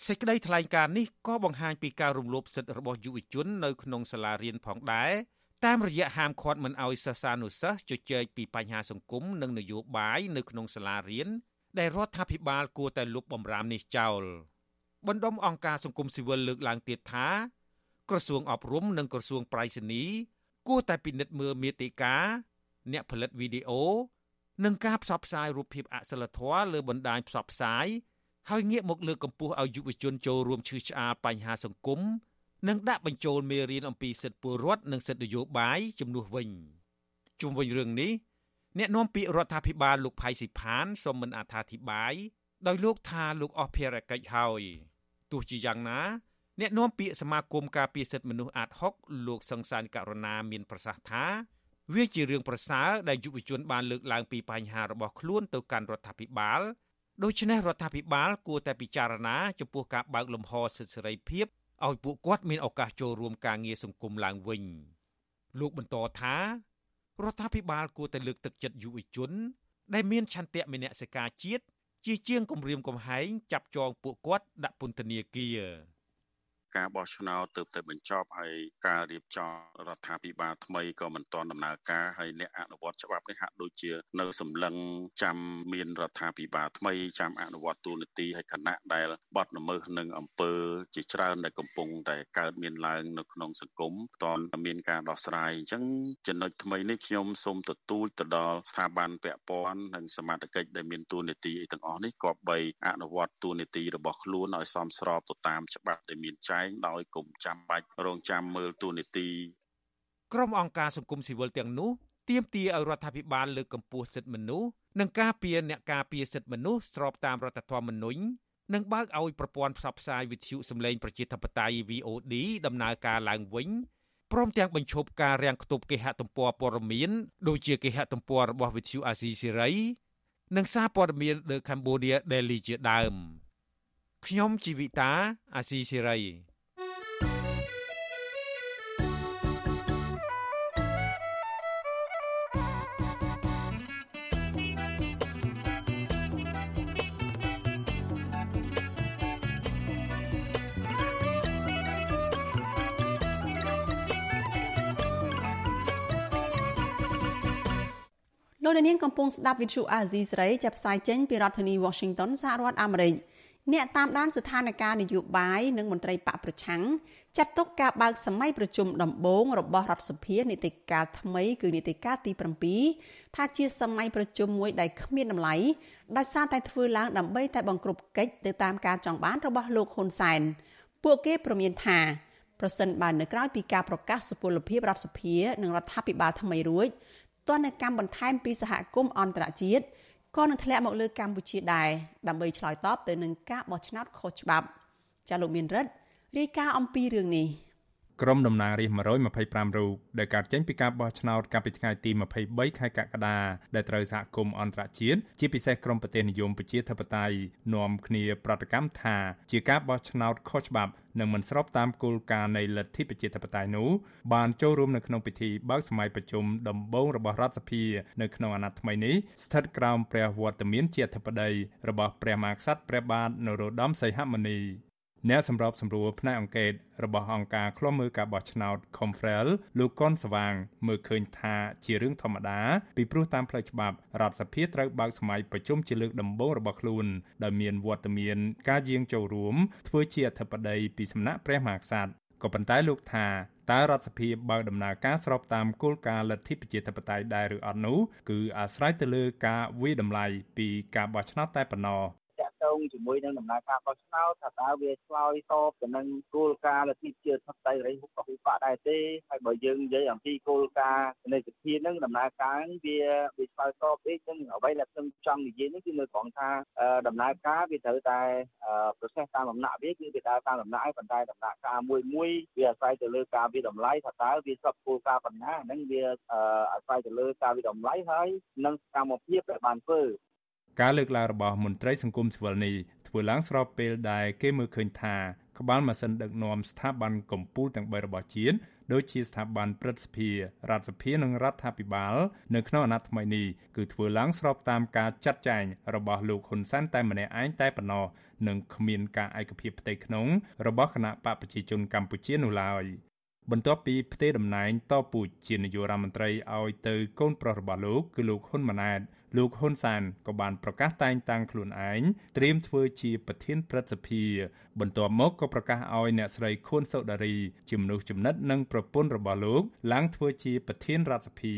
សេចក្តីថ្លែងការណ៍នេះក៏បង្ហាញពីការរំលោភសិទ្ធិរបស់យុវជននៅក្នុងសាលារៀនផងដែរតាមរយៈហាមឃាត់មិនឲ្យសិស្សានុសិស្សជជែកពីបញ្ហាសង្គមនិងនយោបាយនៅក្នុងសាលារៀនដែលរដ្ឋាភិបាលគួរតែលុបបំរាមនេះចោលបណ្ដុំអង្គការសង្គមស៊ីវិលលើកឡើងទៀតថាក្រសួងអប់រំនិងក្រសួងប្រៃសណី គួរតែពិនិត្យមើលមេតិកាអ្នកផលិតវីដេអូនិងការផ្សព្វផ្សាយរូបភាពអសិលធម៌លើបណ្ដាញផ្សព្វផ្សាយហើយងាកមកលើកកម្ពស់ឲ្យយុវជនចូលរួមឈឺឆ្អាលបញ្ហាសង្គមនិងដាក់បញ្ចូលមេរៀនអំពីសិទ្ធិពលរដ្ឋនិងសិទ្ធិនយោបាយជំនួសវិញជុំវិញរឿងនេះអ្នកនាំពាក្យរដ្ឋាភិបាលលោកផៃស៊ីផានសូមមិនអត្ថាធិប្បាយដោយលោកថាលោកអស់ភារកិច្ចហើយទោះជាយ៉ាងណា អ្នកនាំពាក្យសមាគមការពារសិទ្ធិមនុស្សអាត6លោកសង្សានករណាមានប្រសាសន៍ថាវាជារឿងប្រសើរដែលយុវជនបានលើកឡើងពីបញ្ហារបស់ខ្លួនទៅកាន់រដ្ឋាភិបាលដូច្នេះរដ្ឋាភិបាលគួរតែពិចារណាចំពោះការបើកលំហសិទ្ធិសេរីភាពឲ្យពួកគាត់មានឱកាសចូលរួមការងារសង្គមឡើងវិញលោកបន្តថារដ្ឋាភិបាលគួរតែលើកទឹកចិត្តយុវជន ដែលមានឆន្ទៈមេនសិការជាតិជាជាងគម្រាមកំហែងចាប់ចងពួកគាត់ដាក់ពន្ធនាគារ ការបោះឆ្នោតទើបតែបញ្ចប់ហើយការរៀបចំរដ្ឋាភិបាលថ្មីក៏មិនទាន់ដំណើរការហើយអ្នកអនុវត្តច្បាប់នេះហាក់ដូចជានៅសម្លឹងចាំមានរដ្ឋាភិបាលថ្មីចាំអនុវត្តទូនាទីហើយគណៈដែលបាត់ល្មើសនឹងអំពើជាច្រើនដែលកំពុងតែកើតមានឡើងនៅក្នុងសង្គមតនមានការដោះស្រាយអញ្ចឹងចំណុចថ្មីនេះខ្ញុំសូមទទូចទៅដល់ស្ថាប័នពាក់ព័ន្ធនិងសមាជិកដែលមានទូនាទីទាំងអស់នេះក៏បីអនុវត្តទូនាទីរបស់ខ្លួនឲ្យសមស្របទៅតាមច្បាប់ដែលមានចែងដោយគុំចាំបាច់រងចាំមើលទូនីតិក្រុមអង្គការសង្គមស៊ីវិលទាំងនោះទាមទារឲ្យរដ្ឋាភិបាលលើកកម្ពស់សិទ្ធិមនុស្សនិងការពារអ្នកការពារសិទ្ធិមនុស្សស្របតាមរដ្ឋធម្មនុញ្ញនិងបើកឲ្យប្រព័ន្ធផ្សព្វផ្សាយវិទ្យុសម្លេងប្រជាធិបតេយ្យ VOD ដំណើរការឡើងវិញព្រមទាំងបញ្ឈប់ការរាំងខ្ទប់គេហទំព័រព័ត៌មានដូចជាគេហទំព័ររបស់វិទ្យុអាស៊ីសេរីនិងសារព័ត៌មាន The Cambodia Daily ជាដើមខ្ញុំជីវិតាអាស៊ីសេរី លោកនាងកំពុងស្ដាប់វិទ្យុអាស៊ីសេរីចាប់ផ្សាយចេញពីរដ្ឋធានី Washington សហរដ្ឋអាមេរិកអ្នកតាមដានស្ថានភាពនយោបាយនិងមន្ត្រីបកប្រឆាំងចាត់ទុកការបើកសម័យប្រជុំដំបូងរបស់រដ្ឋសភានីតិកាលថ្មីគឺនីតិកាលទី7ថាជាសម័យប្រជុំមួយដែលគ្មានតម្លៃដោយសារតែធ្វើឡើងដើម្បីតែបង្ក្រប់កិច្ចទៅតាមការចង់បានរបស់លោកហ៊ុនសែនពួកគេប្រមានថាប្រសិនបើនៅក្រៅពីការប្រកាសសុពលភាពរដ្ឋសភានិងរដ្ឋាភិបាលថ្មីរួច ទណ្ឌកម្មបន្ថែមពីសហគមន៍អន្តរជាតិក៏នឹងធ្លាក់មកលើកម្ពុជាដែរដើម្បីឆ្លើយតបទៅនឹងការបោះឆ្នោតខុសច្បាប់ចាលោកមានរិទ្ធរាយការណ៍អំពីរឿងនេះ ក្រុមតំណាងរាស្ត្រ125រូបដែលកើតចេញពីការបោះឆ្នោតកាលពីថ្ងៃទី23ខែកក្កដាដែលត្រូវសហគមន៍អន្តរជាតិជាពិសេសក្រុមប្រទេសនិយមប្រជាធិបតេយ្យនាំគ្នាប្រតិកម្មថាជាការបោះឆ្នោតខុសច្បាប់និងមិនស្របតាមគោលការណ៍នៃលទ្ធិប្រជាធិបតេយ្យនោះបានចូលរួមនៅក្នុងពិធីបើកសម័យប្រជុំដំបូងរបស់រដ្ឋសភានៅក្នុងអាណត្តិថ្មីនេះស្ថិតក្រោមព្រះវត្តមានជាអធិបតីរបស់ព្រះមហាក្សត្រព្រះបាទនរោត្តមសីហមុនី អ្នកសម្របសម្រួលផ្នែកអង្កេតរបស់អង្គការឃ្លាំមើលការបោះឆ្នោត Confrel លោកកុនស្វាង មើលឃើញថាជារឿងធម្មតាពីព្រោះតាមផ្លូវច្បាប់រដ្ឋសភាត្រូវបើកសម័យប្រជុំជាលើកដំបូងរបស់ខ្លួនដោយមានវត្តមានការយាងចូលរួមធ្វើជាអធិបតីពីសំណាក់ព្រះមហាក្សត្រក៏ប៉ុន្តែលោកថាតើរដ្ឋសភាបើកដំណើរការស្របតាមគោលការណ៍លទ្ធិប្រជាធិបតេយ្យដែរឬអត់នោះគឺអាស្រ័យទៅលើការវិតម្លៃពីការបោះឆ្នោតតែប៉ុណ្ណោះ តងជាមួយនឹងដំណើរការបោះឆ្នោតថាតើវាឆ្លើយតបទៅនឹងគោលការណ៍លទ្ធិប្រជាធិបតេយ្យរីហុកហុបៈដែរទេហើយបើយើងនិយាយអំពីគោលការណ៍នៃវិធាននឹងដំណើរការវាវាឆ្លើយតបទេចឹងអ្វីដែលខ្ញុំចង់និយាយនេះគឺមើលត្រង់ថាដំណើរការវាត្រូវតែ process តាមដំណាក់វាគឺវាដើរតាមដំណាក់ហើយប៉ុន្តែដំណាក់ការមួយមួយវាអាស្រ័យទៅលើការវិតម្លៃថាតើវាសពគោលការណ៍បណ្ណាហ្នឹងវាអាស្រ័យទៅលើការវិតម្លៃហើយនិងសកម្មភាពដែលបានធ្វើ ការលើកឡើងរបស់មន្ត្រីសង្គមស៊ីវិលនេះធ្វើឡើងស្របពេលដែលគេមើលឃើញថាក្បាលម៉ាស៊ីនដឹកនាំស្ថាប័នកម្ពុជាទាំង3របស់ជាតិដូចជាស្ថាប័នព្រឹទ្ធសភារដ្ឋសភានិងរដ្ឋាភិបាលនៅក្នុងអាណត្តិថ្មីនេះគឺធ្វើឡើងស្របតាមការចាត់ចែងរបស់លោកហ៊ុនសែនតែម្នាក់ឯងតែប៉ុណ្ណោះនិងគ្មានការឯកភាពផ្ទៃក្នុងរបស់គណៈបកប្រជាជនកម្ពុជានោះឡើយ បន្ទាប់ពីផ្ទេរតំណែងតពូជជានាយករដ្ឋមន្ត្រីឲ្យទៅកូនប្រុសរបស់លោកគឺលោកហ៊ុនម៉ាណែតលោកហ៊ុនសានក៏បានប្រកាសតែងតាំងខ្លួនឯងត្រៀមធ្វើជាប្រធានព្រឹទ្ធសភា បន្ទាប់មកក៏ប្រកាសឲ្យអ្នកស្រីខួនសូដារីជាមនុស្សចំណិតនិងប្រពន្ធរបស់លោកឡើងធ្វើជាប្រធានរដ្ឋសភា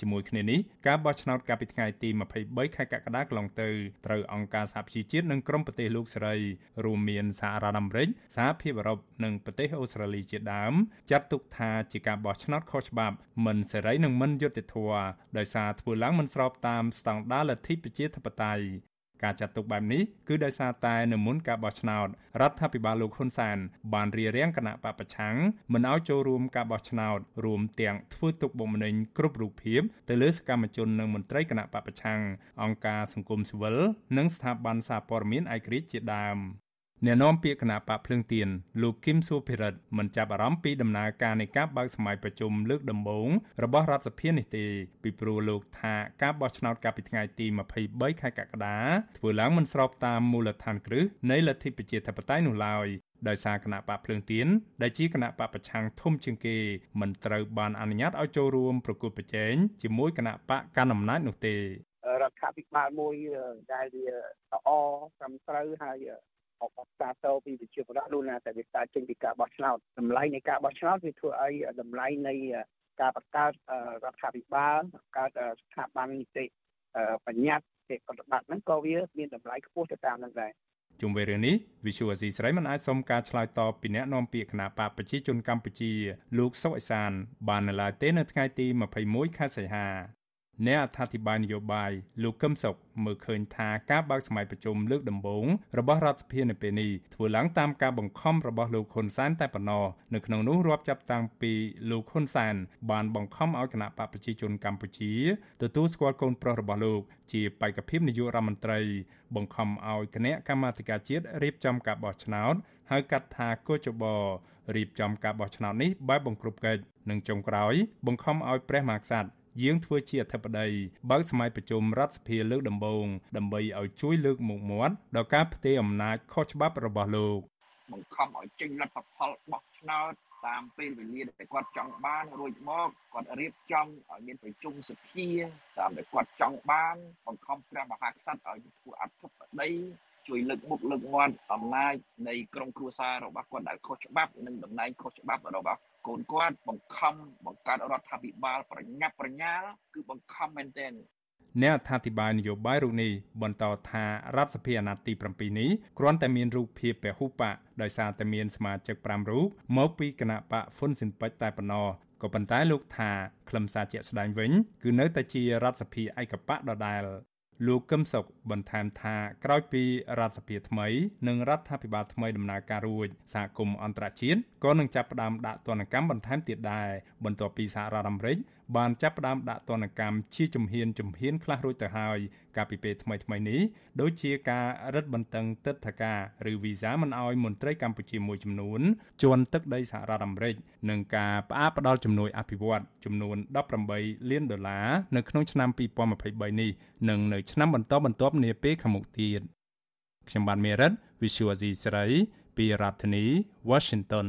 ជាមួយគ្នានេះការបោះឆ្នោតកាលពីថ្ងៃទី23ខែកក្កដាកន្លងទៅត្រូវអង្គការសហប្រជាជាតិនិងក្រុមប្រទេសលោកសេរីរួមមានសហរដ្ឋអាមេរិកសហភាពអឺរ៉ុបនិងប្រទេសអូស្ត្រាលីជាដើមចាត់ទុកថាជាការបោះឆ្នោតខុសច្បាប់មិនសេរីនិងមិនយុត្តិធម៌ដោយសារធ្វើឡើងមិនស្របតាមស្តង់ដារលទ្ធិប្រជាធិបតេយ្យ ការចាត់ទុកបែបនេះគឺដោយសារតែនៅមុនការបោះឆ្នោតរដ្ឋាភិបាលលោកហ៊ុនសែនបានរៀបរៀងគណៈបពប្រឆាំងមិនឲ្យចូលរួមការបោះឆ្នោតរួមទាំងធ្វើទុកបុកម្នេញគ្រប់រូបភាពទៅលើសកម្មជននិងមន្ត្រីគណៈបពប្រឆាំងអង្គការសង្គមស៊ីវិលនិងស្ថាប័នសារព័ត៌មានឯករាជ្យជាដើម អ្នកនាំពាក្យគណៈបកភ្លើងទៀនលោកគឹមសុភិរិទ្ធមិនចាប់អារម្មណ៍ពីដំណើរការនៃការបើកសម័យប្រជុំលើកដំបូងរបស់រដ្ឋសភានេះទេពីព្រោះលោកថាការបោះឆ្នោតកាលពីថ្ងៃទី23ខែកក្កដាធ្វើឡើងមិនស្របតាមមូលដ្ឋានគ្រឹះនៃលទ្ធិប្រជាធិបតេយ្យនោះឡើយដោយសារគណៈបកភ្លើងទៀនដែលជាគណៈបកប្រឆាំងធំជាងគេមិនត្រូវបានអនុញ្ញាតឲ្យចូលរួមប្រគល់ប្រជែងជាមួយគណៈបកកណ្ដាលអំណាចនោះទេរដ្ឋាភិបាលមួយដែលវាល្អត្រឹមត្រូវហើយ អបសាទរពីប្រជាពលរដ្ឋនោះណាតែវាកើតចេញពីការបោះឆ្នោតតម្លៃនៃការបោះឆ្នោតវាធ្វើឲ្យតម្លៃនៃការបង្កើតរដ្ឋាភិបាលបង្កើតស្ថាប័ននីតិបញ្ញត្តិទេប្រតិបត្តិហ្នឹងក៏វាមានតម្លៃខ្ពស់ទៅតាមនឹងដែរជុំវិញរឿងនេះ Visual Asia ស្រីមិនអាចសុំការឆ្លើយតបពីអ្នកនាំពាក្យគណៈបកប្រជាជនកម្ពុជាលោកសុកអេសានបាននៅឡើយទេនៅថ្ងៃទី21ខែសីហា អ្នកអត្ថាធិប្បាយនយោបាយលោកកឹមសុខមើលឃើញថាការបើកសម័យប្រជុំលើកដំបូងរបស់រដ្ឋសភានៅពេលនេះធ្វើឡើងតាមការបង្ខំរបស់លោកហ៊ុនសែនតែប៉ុណ្ណោះនៅក្នុងនោះរាប់ចាប់តាំងពីលោកហ៊ុនសែនបានបង្ខំឲ្យគណៈបកប្រជាជនកម្ពុជាទទួលស្គាល់កូនប្រុសរបស់លោកជាបេក្ខភាពនាយករដ្ឋមន្ត្រី បង្ខំឲ្យគណៈកម្មាធិការជាតិរៀបចំការបោះឆ្នោតហៅកាត់ថាកោចបរៀបចំការបោះឆ្នោតនេះបែបបង្ក្រប់កិច្ចនិងចុងក្រោយបង្ខំឲ្យព្រះមហាក្សត្រ យាងធ្វើជាអធិបតីបើកសម័យប្រជុំរដ្ឋសភាលើកដំបូងដើម្បីឲ្យជួយលើកមុខមាត់ដល់ការផ្ទេរអំណាចខុសច្បាប់របស់លោកបង្ខំឲ្យចេញលទ្ធផលបោះឆ្នោតតាមពេលវេលាដែលគាត់ចង់បានរួចមកគាត់រៀបចំឲ្យមានប្រជុំសភាតាមដែលគាត់ចង់បានបង្ខំព្រះមហាក្សត្រឲ្យធ្វើអធិបតីជួយលើកមុខលើកមាត់អំណាចនៃក្រុមគ្រួសាររបស់គាត់ដែលខុសច្បាប់និងតំណែងខុសច្បាប់របស់ កូនគាត់បង្ខំបង្កើតរដ្ឋាភិបាលប្រញាប់ប្រញាល់គឺបង្ខំមែនទែនអ្នកអត្ថាធិប្បាយនយោបាយរូបនេះបន្តថារដ្ឋសភាអាណត្តិទី7នេះគ្រាន់តែមានរូបភាពពហុបកដោយសារតែមានសមាជិក5រូបមកពីគណៈបកហ្វុនស៊ិនពេចតែប៉ុណ្ណោះក៏ប៉ុន្តែលោកថាខ្លឹមសារជាក់ស្ដែងវិញ គឺនៅតែជារដ្ឋសភាឯកបកដដែល លោកកឹមសុខបន្ថែមថាក្រោយពីរដ្ឋសភាថ្មីនិងរដ្ឋាភិបាលថ្មីដំណើរការរួចសហគមន៍អន្តរជាតិក៏នឹងចាប់ផ្ដើមដាក់ទណ្ឌកម្មបន្ថែមទៀតដែរបន្ទាប់ពីសហរដ្ឋអាមេរិកបានចាប់ផ្ដើមដាក់ទណ្ឌកម្មជាជំហានជំហានខ្លះរួចទៅហើយកាលពីពេលថ្មីថ្មីនេះដូចជាការរឹតបន្តឹងទឹកធការឬវីសាមិនអោយមន្ត្រីកម្ពុជាមួយចំនួនជន់ទឹកដីសហរដ្ឋអាមេរិកនិងការផ្អាកផ្ដាល់ជំនួយអភិវឌ្ឍចំនួន18លានដុល្លារនៅក្នុងឆ្នាំ2023នេះនិងនៅឆ្នាំបន្តបន្ទាប់នាពេលខាងមុខទៀតខ្ញុំបានមេរិត Visual Asia ស្រីពីរដ្ឋធានី Washington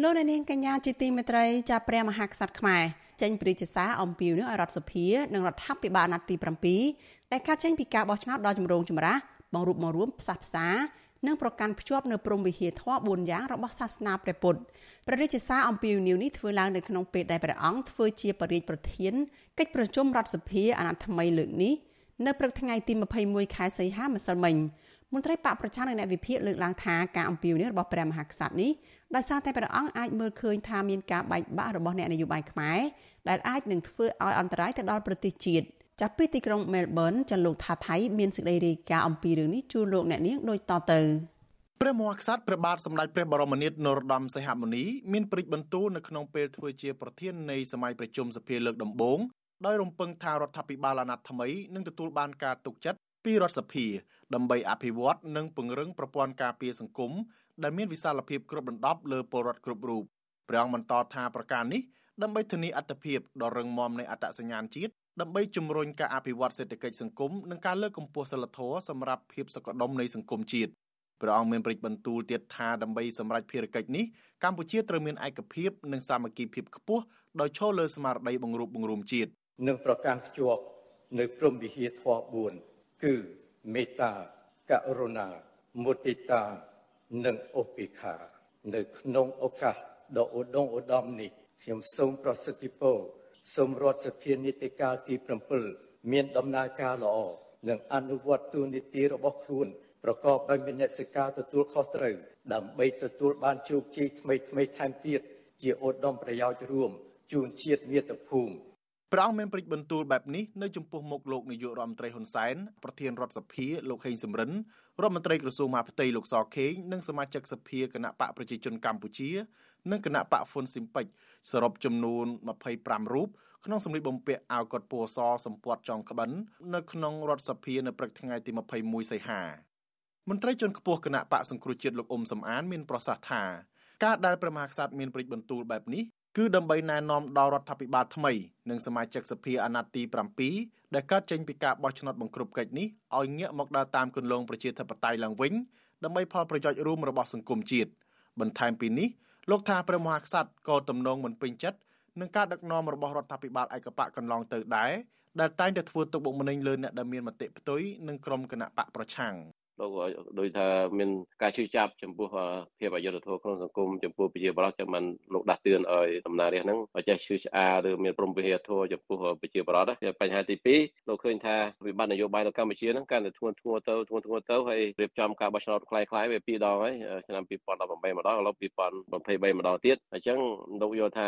លោកនាងកញ្ញាជាទីមេត្រីចាព្រះមហាក្សត្រខ្មែរចេញព្រាជសារអំពាវនាវឲ្យរដ្ឋសភានិងរដ្ឋាភិបាលអាណត្តិទី7ដែលកាត់ចេញពីការបោះឆ្នោតដ៏ចម្រូងចម្រាសបង្រួបបង្រួមផ្សះផ្សានិងប្រកាន់ភ្ជាប់នៅព្រំវិហារធម៌4យ៉ាងរបស់សាសនាព្រះពុទ្ធព្រះរាជសារអំពាវនាវនេះធ្វើឡើងនៅក្នុងពេលដែលព្រះអង្គធ្វើជាបរិយាប្រធានកិច្ចប្រជុំរដ្ឋសភាអាណត្តិថ្មីលើកនេះនៅព្រឹកថ្ងៃទី21ខែសីហាម្សិលមិញមន្ត្រីបកប្រឆាំងនិងអ្នកវិភាគលើកឡើងថាការអំពាវនាវរបស់ព្រះមហាក្សត្រនេះ ដោយសារតែព្រះអង្គអាចមើលឃើញថាមានការបែកបាក់របស់អ្នកនយោបាយខ្មែរដែលអាចនឹងធ្វើឲ្យអន្តរាយទៅដល់ប្រទេសជាតិចាប់ពីទីក្រុងមែលប៊នចាលោកថាថៃមានសេចក្តីរាយការណ៍អំពីរឿងនេះជូនលោកអ្នកនាងដូចតទៅព្រះមហាក្សត្រព្រះបាទសម្ដេចព្រះបរមនាថនរោត្តមសីហមុនីមានព្រិចបន្ទូលនៅក្នុងពេលធ្វើជាប្រធាននៃសម័យប្រជុំសភាលើកដំបូងដោយរំពឹងថារដ្ឋាភិបាលអាណត្តិថ្មីនឹងទទួលបានការទុកចិត្ត ពីរដ្ឋសភាដើម្បីអភិវឌ្ឍនិងពង្រឹងប្រព័ន្ធការពារសង្គមដែលមានវិសាលភាពគ្រប់ដណ្ដប់លើពលរដ្ឋគ្រប់រូបព្រះអង្គបន្តថាប្រការនេះដើម្បីធានាអត្តភាពដ៏រឹងមាំនៃអត្តសញ្ញាណជាតិដើម្បីជំរុញការអភិវឌ្ឍសេដ្ឋកិច្ចសង្គមនិងការលើកកម្ពស់សិលធម៌សម្រាប់ភាពសុខដុមនៃសង្គមជាតិព្រះអង្គមានប្រិចបន្ទូលទៀតថាដើម្បីសម្រេចភារកិច្ចនេះកម្ពុជាត្រូវមានឯកភាពនិងសាមគ្គីភាពខ្ពស់ដោយឈលលើស្មារតីបង្រួបបង្រួមជាតិនិងប្រកាន់ខ្ជាប់នៅព្រំវិហារធម៌4 គឺមេត្តាករុណាមុទិតានិងឧបេក្ខានៅក្នុងឱកាសដ៏ឧត្តមឧត្តមនេះខ្ញុំសូមប្រសិទ្ធពរសូមរដ្ឋសភានីតិកាលទី7មានដំណើរការល្អនិងអនុវត្តទូនីតិរបស់ខ្លួនប្រកបដោយមនសិការទទួលខុសត្រូវដើម្បីទទួលបានជោគជ័យថ្មីថ្មីថែមទៀតជាឧត្តមប្រយោជន៍រួមជូនជាតិមាតុភូមិ ព្រះអង្គមានព្រិចបន្ទូលបែបនេះនៅចំពោះមុខលោកនាយករដ្ឋមន្ត្រីហ៊ុនសែនប្រធានរដ្ឋសភាលោកហេងសំរិនរដ្ឋមន្ត្រីក្រសួងមហាផ្ទៃលោកសខេងនិងសមាជិកសភាគណៈបកប្រជាជនកម្ពុជា និងគណៈបកហ្វុនស៊ីមពេចសរុបចំនួន25រូបក្នុងសម្លៀកបំពាក់អាវកុដពណ៌សសម្ព័ន្ធចុងក្បិននៅក្នុងរដ្ឋសភានៅព្រឹកថ្ងៃទី21សីហាមន្ត្រីជាន់ខ្ពស់គណៈបកសង្គ្រោះជាតិលោកអ៊ុំសំអានមានប្រសាសន៍ថាការដែលព្រះមហាក្សត្រមានព្រិចបន្ទូលបែបនេះ គឺដើម្បីណែនាំដល់រដ្ឋាភិបាលថ្មីនិងសមាជិកសភាអាណត្តិទី7ដែលកើតចេញពីការបោះឆ្នោតបង្ក្រប់កិច្ចនេះឲ្យងាកមកដើរតាមគន្លងប្រជាធិបតេយ្យឡើងវិញដើម្បីផលប្រយោជន៍រួមរបស់សង្គមជាតិបន្ថែមពីនេះលោកថាព្រះមហាក្សត្រក៏ទំនងមិនពេញចិត្តនឹងការដឹកនាំរបស់រដ្ឋាភិបាលឯកបកកន្លងទៅដែរដែលតែងតែធ្វើទុកបុកម្នេញលើអ្នកដែលមានមតិផ្ទុយនិងក្រុមគណៈបកប្រឆាំង លោកដោយថាមានការជឿចាប់ចំពោះភាពអយុត្តិធម៌ក្នុងសង្គមចំពោះប្រជាប្រដ្ឋចាំមិនលោកដាស់តឿនឲ្យដំណើរនេះហ្នឹងបើចេះឈឺឆ្អាលឬមានព្រមវិហារធម៌ចំពោះប្រជាប្រដ្ឋបញ្ហាទី2លោកឃើញថាវិបត្តិនយោបាយនៅកម្ពុជាហ្នឹងកាន់តែធ្ងន់ធ្ងរទៅធ្ងន់ធ្ងរទៅហើយរៀបចំការបោះឆ្នោតคล้ายៗវាពីរដងហើយឆ្នាំ2018ម្ដងឥឡូវ2023ម្ដងទៀតអញ្ចឹងលោកយល់ថា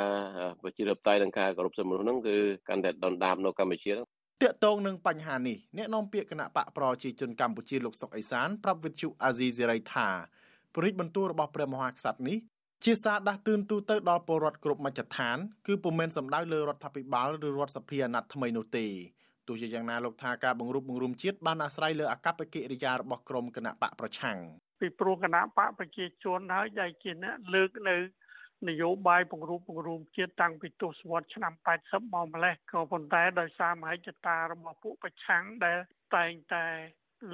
ប្រជាធិបតេយ្យនិងការគោរពសិទ្ធិមនុស្សហ្នឹងគឺកាន់តែដុនដាបនៅកម្ពុជា តាកតងនឹងបញ្ហានេះអ្នកនាំពាក្យគណៈបកប្រជាជនកម្ពុជាលោកសុកអេសានប្រាប់វិទ្យុអាស៊ីសេរីថាព្រិចបន្ទូលរបស់ព្រះមហាក្សត្រនេះជាសារដាស់តឿនទូទៅដល់ពលរដ្ឋគ្រប់មជ្ឈដ្ឋានគឺពុំមែនសំដៅលើរដ្ឋាភិបាលឬរដ្ឋសភាអាណត្តិថ្មីនោះទេទោះជាយ៉ាងណាលោកថាការបង្រួបបង្រួមជាតិបានអាស្រ័យលើអកប្បកិរិយារបស់ក្រមគណៈបកប្រឆាំងពីព្រោះគណៈបកប្រជាជនហើយដែលជាអ្នកលើកនៅ នយោបាយពង្រួមពង្រួមជាតិតាំងពីទសវត្សរ៍ឆ្នាំ80មកម្លេះក៏ប៉ុន្តែដោយសារមហិច្ឆតារបស់ពួកប្រឆាំងដែលតែងតែ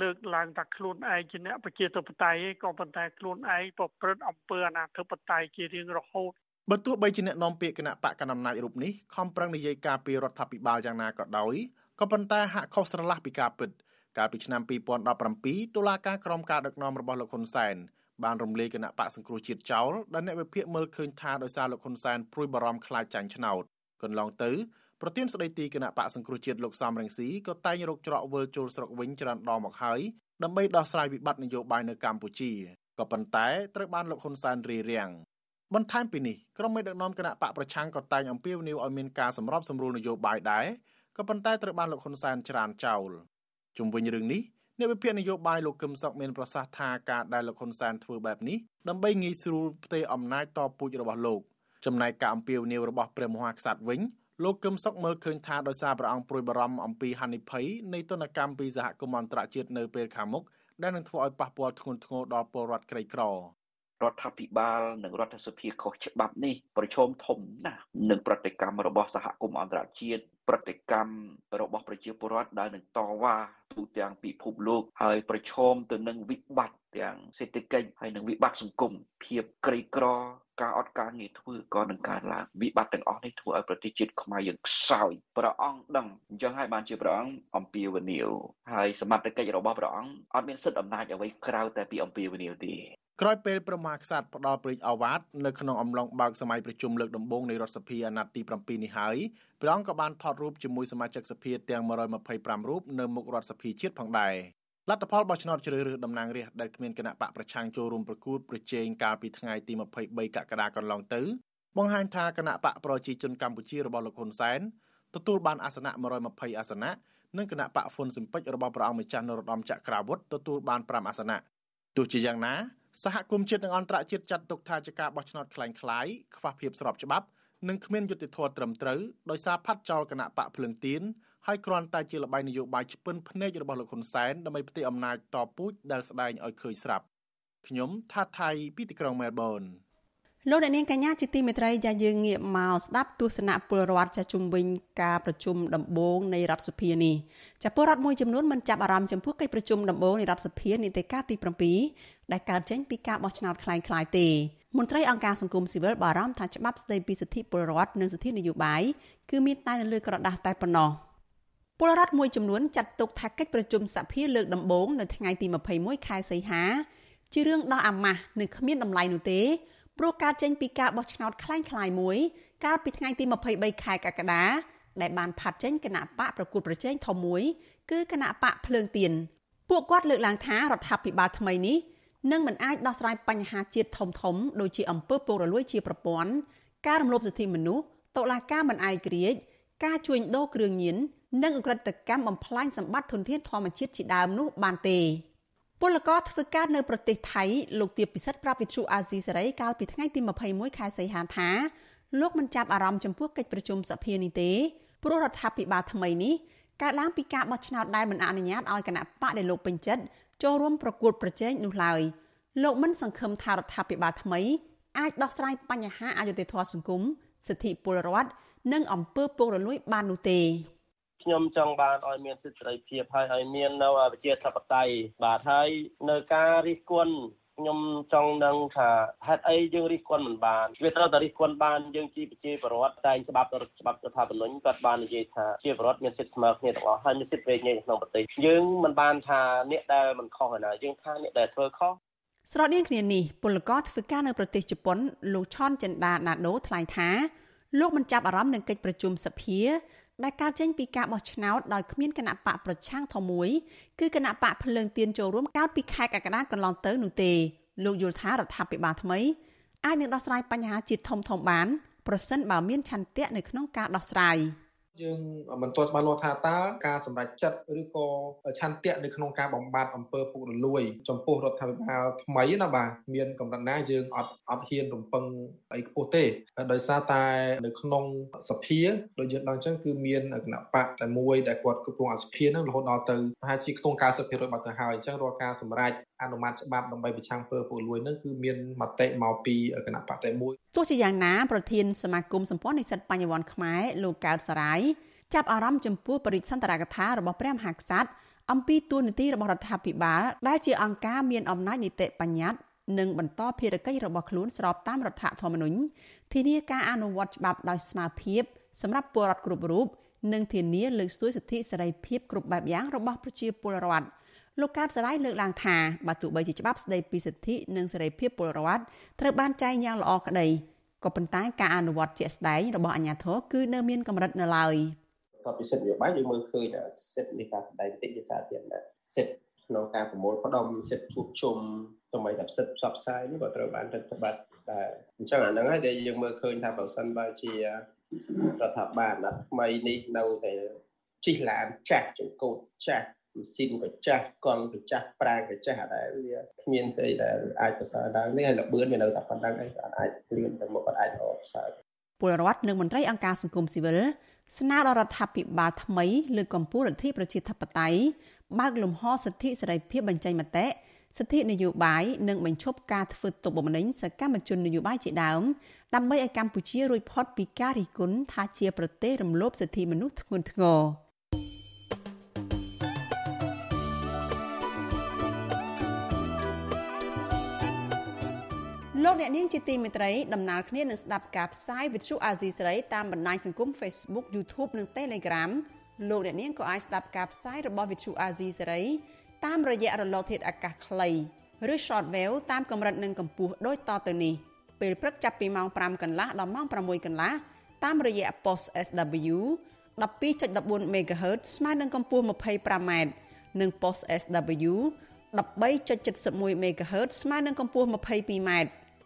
លើកឡើងថាខ្លួនឯងជាអ្នកប្រជាធិបតេយ្យក៏ប៉ុន្តែខ្លួនឯងប្រព្រឹត្តអំពើអនាធិបតេយ្យជារៀងរហូតបើទោះបីជាអ្នកនាំពាក្យគណៈបកកណ្ដាលអំណាចរូបនេះខំប្រឹងនិយាយការពីរដ្ឋាភិបាលយ៉ាងណាក៏ដោយក៏ប៉ុន្តែហាក់ខុសស្រឡះពីការពិតកាលពីឆ្នាំ2017តុលាការក្រមការដឹកនាំរបស់លោកហ៊ុនសែន បានរំលាយគណៈបកសង្គ្រោះជាតិចោលដែលអ្នកវិភាគមើលឃើញថាដោយសារលោកហ៊ុនសែនព្រួយបារម្ភខ្លាចចាញ់ឆ្នោតកន្លងទៅប្រធានស្ដីទីគណៈបកសង្គ្រោះជាតិលោកសំរងស៊ីក៏តែងរកច្រកវិលជុលស្រុកវិញច្រើនដងមកហើយដើម្បីដោះស្រាយវិបត្តិនយោបាយនៅកម្ពុជាក៏ប៉ុន្តែត្រូវបានលោកហ៊ុនសែនរារាំងបន្ថែមពីនេះក្រុមមេដឹកនាំគណៈបកប្រឆាំងក៏តែងអំពាវនាវឲ្យមានការសម្របសម្រួលនយោបាយដែរក៏ប៉ុន្តែត្រូវបានលោកហ៊ុនសែនច្រានចោលជុំវិញរឿងនេះ អ្នកវិភាគនយោបាយលោកកឹមសុខមានប្រសាសន៍ថាការដែលលោកហ៊ុនសែនធ្វើបែបនេះដើម្បីងាយស្រួលផ្ទេរអំណាចតពូជរបស់លោកចំណែកការអំពាវនាវរបស់ព្រះមហាក្សត្រវិញលោកកឹមសុខមើលឃើញថាដោយសារព្រះអង្គព្រួយបារម្ភអំពីហានិភ័យនៃទនកម្មពីសហគមន៍អន្តរជាតិនៅពេលខាងមុខដែលនឹងធ្វើឲ្យប៉ះពាល់ធ្ងន់ធ្ងរដល់ពលរដ្ឋក្រីក្រ រដ្ឋាភិបាលនិងរដ្ឋសភាខុសច្បាប់នេះប្រឈមធំណាស់នឹងប្រតិកម្មរបស់សហគមន៍អន្តរជាតិប្រតិកម្មរបស់ប្រជាពលរដ្ឋដែលនឹងតវ៉ាទូទាំងពិភពលោកហើយប្រឈមទៅនឹងវិបត្តិទាំងសេដ្ឋកិច្ចហើយនិងវិបត្តិសង្គមភាពក្រីក្រការអត់ការងារធ្វើក៏នឹងកើនឡើងវិបត្តិទាំងអស់នេះធ្វើឲ្យប្រទេសជាតិខ្មែរយើងខ្សោយព្រះអង្គដឹងអញ្ចឹងហើយបានជាព្រះអង្គអំពាវនាវហើយសមត្ថកិច្ចរបស់ព្រះអង្គអត់មានសិទ្ធិអំណាចអ្វីក្រៅតែពីអំពាវនាវទេ ក្រោយពេលប្រមាក្សត្រផ្ដាល់ព្រេងអាវ៉ាតនៅក្នុងអំឡុងបើកសម័យប្រជុំលើកដំបូងនៃរដ្ឋសភាអាណត្តិទី7នេះហើយព្រះអង្គក៏បានថតរូបជាមួយសមាជិកសភាទាំង125រូបនៅមុខរដ្ឋសភាជាតិផងដែរលទ្ធផលបោះឆ្នោតជ្រើសរើសតំណាងរាស្ត្រដែលគ្មានគណៈបកប្រឆាំងចូលរួមប្រគួតប្រជែងកាលពីថ្ងៃទី23កក្កដាកន្លងទៅបង្ហាញថាគណៈបកប្រជាជនកម្ពុជារបស់លោកហ៊ុនសែនទទួលបានអាសនៈ120អាសនៈនិងគណៈបកហ្វុនស៊ិមពេចរបស់ព្រះអង្គម្ចាស់នរោត្តមចក្រាវុធទទួលបាន5អាសនៈទោះជាយ៉ាងណា សហគមន៍ជាតិនិងអន្តរជាតិចាត់ទុកថាជាការបោះឆ្នោតคล้ายៗខ្វះភាពស្របច្បាប់និងគ្មានយុត្តិធម៌ត្រឹមត្រូវដោយសារផាត់ចោលគណៈបកភ្លើងទៀនហើយគ្រាន់តែជាលបាយនយោបាយឆ្ពិនភ្នែករបស់លោកហ៊ុនសែនដើម្បីផ្ទេរអំណាចតពូជដែលស្ដែងឲ្យឃើញស្រាប់ខ្ញុំថាថៃពីទីក្រុងមែលប៊នលោកអ្នកនាងកញ្ញាជាទីមេត្រីចាយើងងាកមកស្ដាប់ទស្សនៈពលរដ្ឋចាជំវិញការប្រជុំដំបូងនៃរដ្ឋសភានេះចាពលរដ្ឋមួយចំនួនមិនចាប់អារម្មណ៍ចំពោះកិច្ចប្រជុំដំបូងនៃរដ្ឋសភានីតិកាលទី7 ដែលកើតចេញពីការបោះឆ្នោតคล้ายៗទេមន្ត្រីអង្គការសង្គមស៊ីវិលបារម្ភថាច្បាប់ស្តីពីសិទ្ធិពលរដ្ឋនិងសិទ្ធិនយោបាយគឺមានតែនៅលើក្រដាស់តែប៉ុណ្ណោះពលរដ្ឋមួយចំនួនចាត់ទុកថាកិច្ចប្រជុំសភាលើកដំបូងនៅថ្ងៃទី21ខែសីហាជារឿងដោះអាម៉ាស់និងគ្មានតម្លៃនោះទេព្រោះការចេញពីការបោះឆ្នោតคล้ายៗមួយកាលពីថ្ងៃទី23ខែកក្កដាដែលបានផាត់ចេញគណៈបកប្រគួតប្រជែងធំមួយគឺគណៈបកភ្លើងទៀនពួកគាត់លើកឡើងថារដ្ឋាភិបាលថ្មីនេះ នឹងមិនអាចដោះស្រាយបញ្ហាជាតិធំធំដូចជាអំពើពុករលួយជាប្រព័ន្ធការរំលោភសិទ្ធិមនុស្សតុលាការមិនអាយក្រិចការជួញដូរគ្រឿងញៀននិងអ ுக ្រិតកម្មបំផ្លាញសម្បត្តិធនធានធម្មជាតិជាដើមនោះបានទេពលករធ្វើការនៅប្រទេសថៃលោកទៀបពិសិដ្ឋប្រាប់វិទ្យុអាស៊ីសេរីកាលពីថ្ងៃទី21ខែសីហាថាលោកមិនចាប់អារម្មណ៍ចំពោះកិច្ចប្រជុំសភានេះទេព្រោះរដ្ឋាភិបាលថ្មីនេះកើតឡើងពីការបោះឆ្នោតដែលមិនអនុញ្ញាតឲ្យគណៈបកដែលលោកពេញចិត្ត ចូលរួមប្រកួតប្រជែងនោះឡើយលោកមិនសង្ឃឹមថារដ្ឋាភិបាលថ្មីអាចដោះស្រាយបញ្ហាអយុត្តិធម៌សង្គមសិទ្ធិពលរដ្ឋនិងអំពើពុករលួយបាននោះទេខ្ញុំចង់បានឲ្យមានសិទ្ធិសេរីភាពហើយឲ្យមាននៅប្រជាធិបតេយ្យបាទហើយនៅការរិះគន់ ខ្ញុំចង់ដឹងថាហេតុអីយើងរិះគន់មិនបានវាត្រូវតែរិះគន់បានយើងជាប្រជាពលរដ្ឋតែងច្បាប់ច្បាប់រដ្ឋធម្មនុញ្ញគាត់បាននិយាយថាជាពលរដ្ឋមានសិទ្ធិស្មើគ្នាទាំងអស់ហើយមានសិទ្ធិវេញញក្នុងប្រទេសយើងមិនបានថាអ្នកដែលមិនខុសឯណាយើងថាអ្នកដែលធ្វើខុសស្រដៀងគ្នានេះពលករធ្វើការនៅប្រទេសជប៉ុនលោកឆនចិនដាណាដូថ្លែងថាលោកមិនចាប់អារម្មណ៍នឹងកិច្ចប្រជុំសភា ដែលកើតចេញពីការបោះឆ្នោតដោយគ្មានគណៈបកប្រឆាំងធំមួយគឺគណៈបកភ្លើងទៀនចូលរួមកាលពីខែកក្កដាកន្លងទៅនោះទេលោកយល់ថារដ្ឋាភិបាលថ្មីអាចនឹងដោះស្រាយបញ្ហាជាតិធំធំបានប្រសិនបើមានឆន្ទៈនៅក្នុងការដោះស្រាយ។ យើងមិនទាន់ច្បាស់លាស់ថាតើការសម្រេចចិត្តឬក៏ឆន្ទៈនៅក្នុងការបំបត្តិអំពើពុករលួយ ចំពោះរដ្ឋាភិបាលថ្មីណាបាទមានកម្រិតណាយើងអត់អត់ហ៊ានរំពឹងអីខ្ពស់ទេដោយសារតែនៅក្នុងសភាដូចយើងដឹងអញ្ចឹងគឺមានគណៈបកតែមួយដែលគាត់គ្រប់គ្រងអសភាហ្នឹងរហូតដល់ទៅប្រហែលជាខ្ទង់90%បាត់ទៅហើយអញ្ចឹងរាល់ការសម្រេច អនុម័តច្បាប់ដើម្បីប្រឆាំងពើពុករលួយហ្នឹងគឺមានមតិមកពីគណៈបកតែមួយទោះជាយ៉ាងណាប្រធានសមាគមសម្ព័ន្ធនិស្សិតបញ្ញវន្តខ្មែរលោកកើតសរាយចាប់អារម្មណ៍ចំពោះបរិសន្តរកថារបស់ព្រះមហាក្សត្រអំពីទួនាទីរបស់រដ្ឋាភិបាលដែលជាអង្គការមានអំណាចនីតិបញ្ញត្តិនិងបន្តភារកិច្ចរបស់ខ្លួនស្របតាមរដ្ឋធម្មនុញ្ញធានាការអនុវត្តច្បាប់ដោយស្មារភាព សម្រាប់ពលរដ្ឋគ្រប់រូបនិងធានាលើកស្ទួយសិទ្ធិសេរីភាពគ្រប់បែបយ៉ាងរបស់ប្រជាពលរដ្ឋ លោកកើតសរាយលើកឡើងថាបើទោះបីជាច្បាប់ស្តីពីសិទ្ធិនិងសេរីភាពពលរដ្ឋត្រូវបានចែងយ៉ាងល្អក្តីក៏ប៉ុន្តែការអនុវត្តជាក់ស្ដែងរបស់អាជ្ញាធរគឺនៅមានកម្រិតនៅឡើយ។ក៏ពិសិដ្ឋនយោបាយយើងមើលឃើញសិទ្ធិនៃការសម្ដែងតិចជាសាធារណៈសិទ្ធិក្នុងការប្រមូលផ្ដុំសិទ្ធិជួបជុំសម័យតែសិទ្ធិផ្សព្វផ្សាយនេះក៏ត្រូវបានរដ្ឋបတ်ដែរអញ្ចឹងអាហ្នឹងហើយដែលយើងមើលឃើញថាបើសិនបើជារដ្ឋបាលអាណត្តិថ្មីនេះនៅតែជិះឡានចាស់ចង្កូតចាស់ ម៉ាស៊ីនក៏ចាស់កង់ក៏ចាស់ប្រាំងក៏ចាស់អត់ដែរវាគ្មានស្អីដែលអាចប្រសើរឡើងនេះហើយលបឿនវានៅតែប៉ុណ្្នឹងឯងក៏អាចលឿនទៅមុខក៏អាចល្អប្រសើរពលរដ្ឋនិងមន្ត្រីអង្គការសង្គមស៊ីវិលស្នើដល់រដ្ឋាភិបាលថ្មីលើកកម្ពស់លទ្ធិប្រជាធិបតេយ្យបើកលំហសិទ្ធិសេរីភាពបញ្ចេញមតិសិទ្ធិនយោបាយនិងបញ្ឈប់ការធ្វើទុកបុកម្នេញសកម្មជននយោបាយជាដើមដើម្បីឲ្យកម្ពុជារួចផុតពីការរិះគន់ថាជាប្រទេសរំលោភសិទ្ធិមនុស្សធ្ងន់ធ្ងរ លោកអ្នកនាងជាទីមេត្រីដំណើរគ្នានឹងស្ដាប់ការផ្សាយវិទ្យុអាស៊ីសេរីតាមបណ្ដាញសង្គម Facebook YouTube និង Telegram លោកអ្នកនាងក៏អាចស្ដាប់ការផ្សាយរបស់វិទ្យុអាស៊ីសេរីតាមរយៈរលកធាតុអាកាសខ្លីឬ Shortwave តាមកម្រិតនិងកម្ពស់ដូចតទៅនេះពេលព្រឹកចាប់ពីម៉ោង5កន្លះដល់ម៉ោង6កន្លះតាមរយៈ post SW 12.14 MHz ស្មើនឹងកម្ពស់ 25m និង post SW 13.71 MHz ស្មើនឹងកម្ពស់ 22m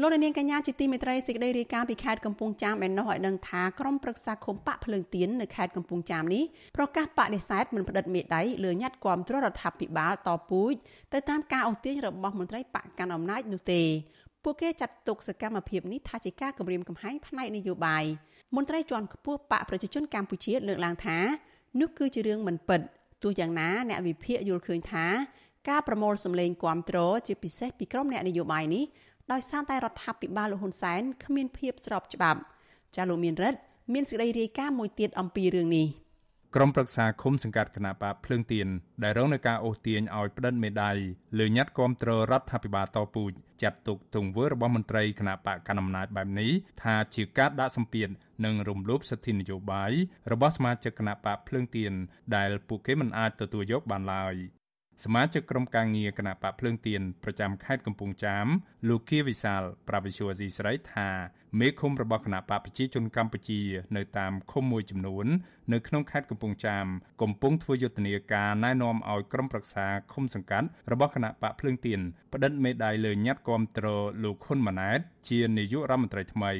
លោកនាងកញ្ញាជាទីមេត្រីសេចក្តីរាយការណ៍ពីខេត្តកំពង់ចាមបាននោះឲ្យដឹងថាក្រុមប្រឹក្សាឃុំបាក់ភ្លើងទៀននៅខេត្តកំពង់ចាមនេះប្រកាសបដិសេធមិនផ្តិតមេដៃលើញត្តិគាំទ្ររដ្ឋាភិបាលតពូជទៅតាមការអូសទាញរបស់មន្ត្រីបកកណ្ដាលអំណាចនោះទេពួកគេចាត់ទុកសកម្មភាពនេះថាជាការគំរាមកំហែងផ្នែកនយោបាយមន្ត្រីជាន់ខ្ពស់បកប្រជាជនកម្ពុជាលើកឡើងថានោះគឺជារឿងមិនពិតទោះយ៉ាងណាអ្នកវិភាគយល់ឃើញថាការប្រមូលសម្លេងគាំទ្រជាពិសេសពីក្រុមអ្នកនយោបាយនេះ ដោយសារតែរដ្ឋាភិបាលលោកហ៊ុនសែនគ្មានភាពស្របច្បាប់ចាលោកមានរិទ្ធមានសេចក្តីរាយការណ៍មួយទៀតអំពីរឿងនេះក្រុមប្រឹក្សាឃុំសង្កាត់គណៈបាភ្លើងទៀនដែលរងនឹងការអូសទាញឲ្យផ្តិតមេដាយលើញត្តិគាំទ្ររដ្ឋាភិបាលតពូជចាត់ទុកទង្វើរបស់មន្ត្រីគណៈបកកណ្ដាលអំណាចបែបនេះថាជាការដាក់សម្ពាធនិងរំលោភសិទ្ធិនយោបាយរបស់សមាជិកគណៈបកភ្លើងទៀនដែលពួកគេមិនអាចទទួលយកបានឡើយ សមាជិកក្រុមការងារគណៈបកភ្លើងទៀនប្រចាំខេត្តកំពង់ចាមលោកគៀវិសាលប្រាវិសុវអាស៊ីស្រីថាមេឃុំរបស់គណៈបកប្រជាជនកម្ពុជា នៅតាមឃុំមួយចំនួន នៅក្នុងខេត្តកំពង់ចាមកំពុងធ្វើយុទ្ធនាការណែនាំឲ្យក្រុមប្រឹក្សាឃុំសង្កាត់របស់គណៈបកភ្លើងទៀនផ្តិតមេដាយលើញត្តិគាំទ្រលោកហ៊ុនម៉ាណែតជានាយករដ្ឋមន្ត្រីថ្មី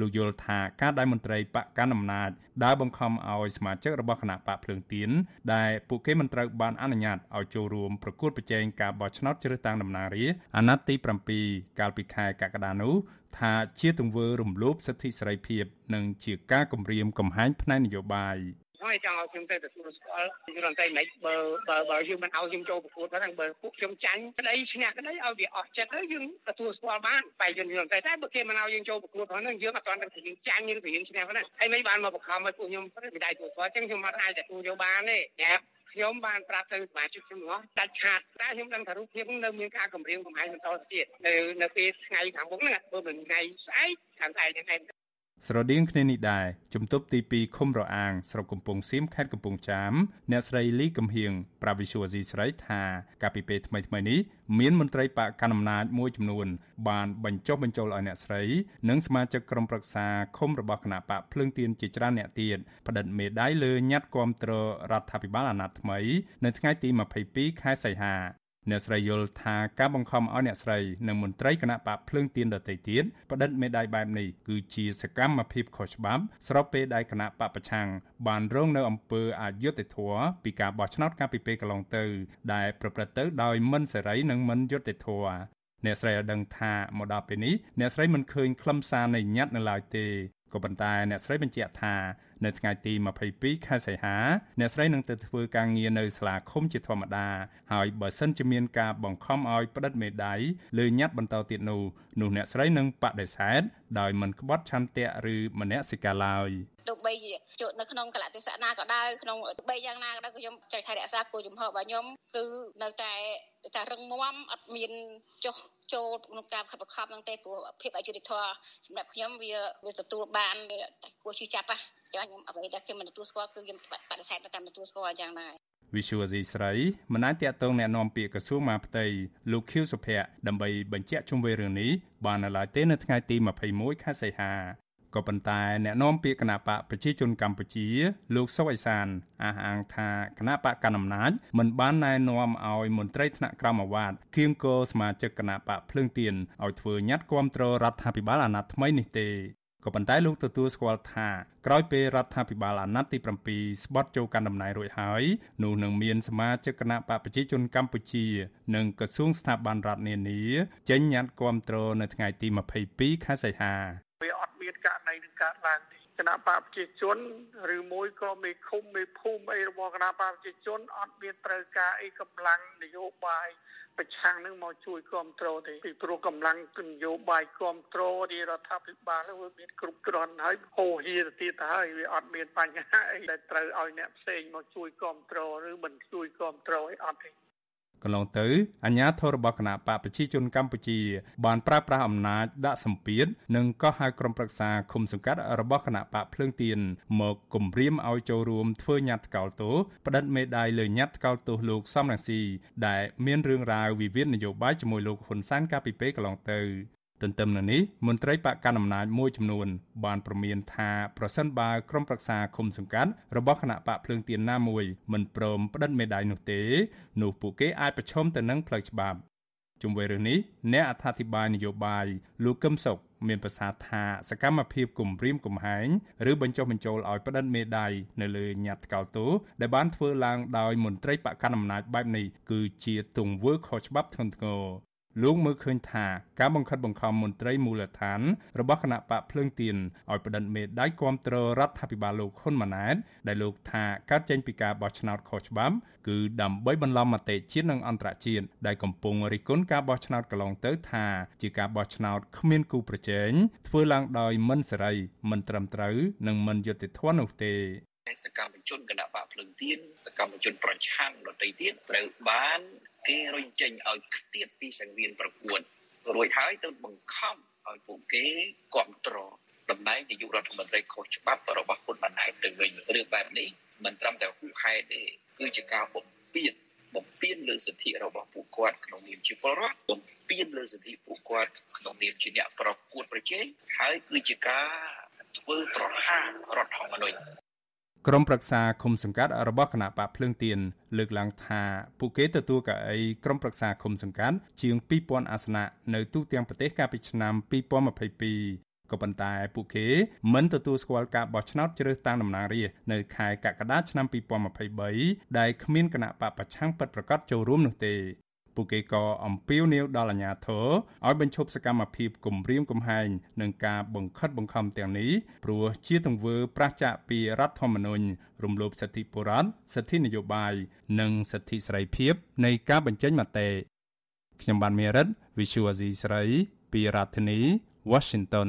លោកយល់ថាការដែលមន្ត្រីបកកណ្ដាលអំណាចដើរបង្ខំឲ្យសមាជិករបស់គណៈបកភ្លើងទៀនដែលពួកគេមិនត្រូវបានអនុញ្ញាតឲ្យចូលរួមប្រកួតប្រជែងការបោះឆ្នោតជ្រើសតាំងតំណាងរាស្ត្រអាណត្តិទី7កាលពីខែកក្កដានោះថាជាទង្វើរំលោភសិទ្ធិសេរីភាព និងជាការគំរាមកំហែងផ្នែកនយោបាយ ហើយចង់ឲ្យខ្ញុំទៅទទួលស្គាល់យល់តែមិនបើបើបើយើងមិនឲ្យយើងចូលប្រកួតហ្នឹងបើពួកខ្ញុំចាញ់ក្តីឈ្នះក្តីឲ្យវាអស់ចិត្តទៅយើងទទួលស្គាល់បានតែយើងយល់តែតែបើគេមិនឲ្យយើងចូលប្រកួតហ្នឹងយើងអត់ទាន់ដឹងថាយើងចាញ់ឬក៏យើងឈ្នះហ្នឹងហើយមិនបានមកបង្ខំឲ្យពួកខ្ញុំមិនដែរទទួលស្គាល់អញ្ចឹងខ្ញុំមិនអាចទទួលយកបានទេណាខ្ញុំបានប្រាប់ទៅសមាជិកខ្ញុំអស់ដាច់ខាតតែខ្ញុំដឹងថារូបភាពនៅមានការគម្រាមកំហែងបន្តទៅទៀតនៅនៅពេលថ្ងៃខាងមុខហ្នឹងបើមិនថ្ងៃស្អែកខាងស្អែកហ្នឹង ស្រដៀងគ្នានេះដែរជំទប់ទី2ឃុំរអាងស្រុកកំពង់សៀមខេត្តកំពង់ចាមអ្នកស្រីលីកំហៀងប្រាវិសុវអាស៊ីស្រីថាកាលពីពេលថ្មីៗនេះមានមន្ត្រីបកកណ្ដាលអំណាចមួយចំនួនបានបញ្ចុះបញ្ចូលឲ្យអ្នកស្រីនិងសមាជិកក្រុមប្រឹក្សាឃុំរបស់គណៈបកភ្លើងទៀនជាច្រើនអ្នកទៀតផ្តិតមេដាយលើញត្តិគាំទ្ររដ្ឋាភិបាលអាណត្តិថ្មីនៅថ្ងៃទី22ខែសីហា អ្នកស្រីយល់ថាការបង្ខំឲ្យអ្នកស្រីនិងមន្ត្រីគណៈបកភ្លើងទៀនដទៃទៀតផ្តិតមេដាយបែបនេះគឺជាសកម្មភាពខុសច្បាប់ស្របពេលដែលគណៈបកប្រឆាំងបានរងនៅអំពើអយុត្តិធម៌ពីការបោះឆ្នោតកាលពីពេលកន្លងទៅ ដែលប្រព្រឹត្តទៅដោយមិនសេរីនិងមិនយុត្តិធម៌អ្នកស្រីឲ្យដឹងថាមកដល់ពេលនេះអ្នកស្រីមិនឃើញខ្លឹមសារនៃញត្តិនៅឡើយទេ ក៏ប៉ុន្តែអ្នកស្រីបញ្ជាក់ថានៅថ្ងៃទី22ខែសីហាអ្នកស្រីនឹងទៅធ្វើការងារនៅសាលាឃុំជាធម្មតាហើយបើសិនជាមានការបង្ខំឲ្យផ្តិតមេដាយលើញត្តិបន្តទៀតនោះនោះអ្នកស្រីនឹងបដិសេធដោយមិនក្បត់ឆន្ទៈឬមនសិការឡើយទោះបីជាជួបនៅក្នុងកលៈទេសៈណាក៏ដោយក្នុងទោះបីយ៉ាងណាក៏ដោយខ្ញុំចង់ថែរក្សាគោលជំហររបស់ខ្ញុំគឺនៅតែតែរឹងមាំអត់មានចុះ ចូលក្នុងការខិតខំហ្នឹងទេព្រោះភាពអយុត្តិធម៌សម្រាប់ខ្ញុំវាវាទទួលបានវាគួរជឿចាប់ណាចាខ្ញុំអ្វីដែលខ្ញុំមិនទទួលស្គាល់គឺខ្ញុំបដិសេធតាមទទួលស្គាល់យ៉ាងណាវិសុវអាស៊ីស្រីមិនអាចតាក់ទងแนะនាំពាក្យក្រសួងមហាផ្ទៃលោកខៀវសុភ័ក្រដើម្បីបញ្ជាក់ជុំវិញរឿងនេះបាននៅឡើយទេនៅថ្ងៃទី21ខែសីហា ក៏ប៉ុន្តែអ្នកនាំពាក្យគណៈបកប្រជាជនកម្ពុជា លោកសុវ័យសានអះអាងថាគណៈបកកណ្ដាលអំណាចមិនបានណែនាំឲ្យមន្ត្រីថ្នាក់ក្រមអាវ៉ាតគៀងគរសមាជិកគណៈបកភ្លើងទៀនឲ្យធ្វើញត្តិគាំទ្ររដ្ឋាភិបាលអាណត្តិថ្មីនេះទេក៏ប៉ុន្តែលោកទទួលស្គាល់ថាក្រោយពេលរដ្ឋាភិបាលអាណត្តិទី7ស្បត់ចូលកាន់តំណែងរួចហើយនោះនឹងមានសមាជិកគណៈបកប្រជាជនកម្ពុជា និងក្រសួងស្ថាប័នរដ្ឋនានាចេញញត្តិគាំទ្រនៅថ្ងៃទី22ខែសីហា មានករណីនឹងកើតឡើងទេគណៈបកប្រជាជនឬមួយក៏មេឃុំមេភូមិអីរបស់គណៈបកប្រជាជនអត់មានត្រូវការអីកម្លាំងនយោបាយប្រឆាំងនឹងមកជួយគ្រប់គ្រងទេពីព្រោះកម្លាំងនយោបាយគ្រប់គ្រងទីរដ្ឋាភិបាលវាមានគ្រប់គ្រាន់ហើយហូរហៀទៅទៀតទៅហើយវាអត់មានបញ្ហាអីដែលត្រូវឲ្យអ្នកផ្សេងមកជួយគ្រប់គ្រងឬមិនជួយគ្រប់គ្រងអីអត់ទេ កន្លងទៅអាជ្ញាធររបស់គណៈបកប្រជាជនកម្ពុជា បានប្រើប្រាស់អំណាចដាក់សម្ពាធនិងក៏ហៅក្រុមប្រឹក្សាឃុំសង្កាត់របស់គណៈបកភ្លើងទៀនមកគំរាមឲ្យចូលរួមធ្វើញត្តិថ្កោលទោសផ្តិតមេដាយលើញត្តិថ្កោលទោសលោកសំរងស៊ីដែលមានរឿងរ៉ាវវិវាទនយោបាយជាមួយលោកហ៊ុនសែនកាលពីពេលកន្លងទៅ ទន្ទឹមនឹងនេះមន្ត្រីបកកណ្ដាលអំណាចមួយចំនួនបានប្រមានថាប្រសិនបើក្រុមប្រឹក្សាឃុំសង្កាត់របស់គណៈបកភ្លើងទៀនណាមួយមិនព្រមផ្តិតមេដាយនោះទេនោះពួកគេអាចប្រឈមទៅនឹងផ្លូវច្បាប់ជុំវិញរឿងនេះអ្នកអត្ថាធិប្បាយនយោបាយលោកកឹមសុខមានប្រសាសន៍ថាសកម្មភាពគំរាមកំហែងឬបញ្ចុះបញ្ចូលឲ្យផ្តិតមេដាយនៅលើញត្តិថ្កោលទោសដែលបានធ្វើឡើងដោយមន្ត្រីបកកណ្ដាលអំណាចបែបនេះគឺជាទង្វើខុសច្បាប់ធ្ងន់ធ្ងរ លោកមើលឃើញថាការបង្ខិតបង្ខំមន្ត្រីមូលដ្ឋានរបស់គណៈបកភ្លើងទៀនឲ្យបដិមេដៃគាំទ្ររដ្ឋាភិបាលលោកហ៊ុនម៉ាណែតដែលលោកថាកើតចេញពីការបោះឆ្នោតខុសច្បាប់គឺដើម្បីបន្លំមតិជាតិនិងអន្តរជាតិដែលកំពុងរិះគន់ការបោះឆ្នោតកន្លងទៅថាជាការបោះឆ្នោតគ្មានគូប្រជែងធ្វើឡើងដោយមិនសេរីមិនត្រឹមត្រូវនិងមិនយុត្តិធម៌នោះទេ សកម្មជនគណៈបកភ្លើងទៀនសកម្មជនប្រឆាំងដទៃទៀតត្រូវបានគេរុញចេញឲ្យខ្ទាតពីសង្វៀនប្រកួតរួចហើយទៅបង្ខំឲ្យពួកគេគ្រប់គ្រងតំណែងនាយករដ្ឋមន្ត្រីខុសច្បាប់របស់ពុទ្ធបណ្ដែតទៅវិញរឿងបែបនេះមិនត្រឹមតែហួសហេតុទេគឺជាការបំពានបំពានលើសិទ្ធិរបស់ពួកគាត់ក្នុងនាមជាពលរដ្ឋបំពានលើសិទ្ធិពួកគាត់ក្នុងនាមជាអ្នកប្រកួតប្រជែងហើយគឺជាការធ្វើប្រហាររដ្ឋធម្មនុញ្ញ ក្រុមប្រឹក្សាឃុំសង្កាត់របស់គណៈបកភ្លើងទៀនលើកឡើងថាពួកគេទទួលកៅអីក្រុមប្រឹក្សាឃុំសង្កាត់ជាង2000អាសនៈនៅទូទាំងប្រទេសកាលពីឆ្នាំ2022ក៏ប៉ុន្តែពួកគេមិនទទួលស្គាល់ការបោះឆ្នោតជ្រើសតាំងតំណាងរាស្ត្រនៅខែកក្កដាឆ្នាំ2023ដែលគ្មានគណៈបកប្រឆាំងពិតប្រាកដចូលរួមនោះទេ ពួកគេក៏អំពាវនាវដល់អាជ្ញាធរឲ្យបញ្ឈប់សកម្មភាពគំរាមកំហែងនិងការបង្ខិតបង្ខំទាំងនេះព្រោះជាទង្វើប្រឆាចពីរដ្ឋធម្មនុញ្ញរំលោភសិទ្ធិបុរដ្ឋសិទ្ធិនយោបាយនិងសិទ្ធិសេរីភាព នៃការបញ្ចេញមតិខ្ញុំបានមេរិត Visual Asia ស្រី ពីរដ្ឋធានី Washington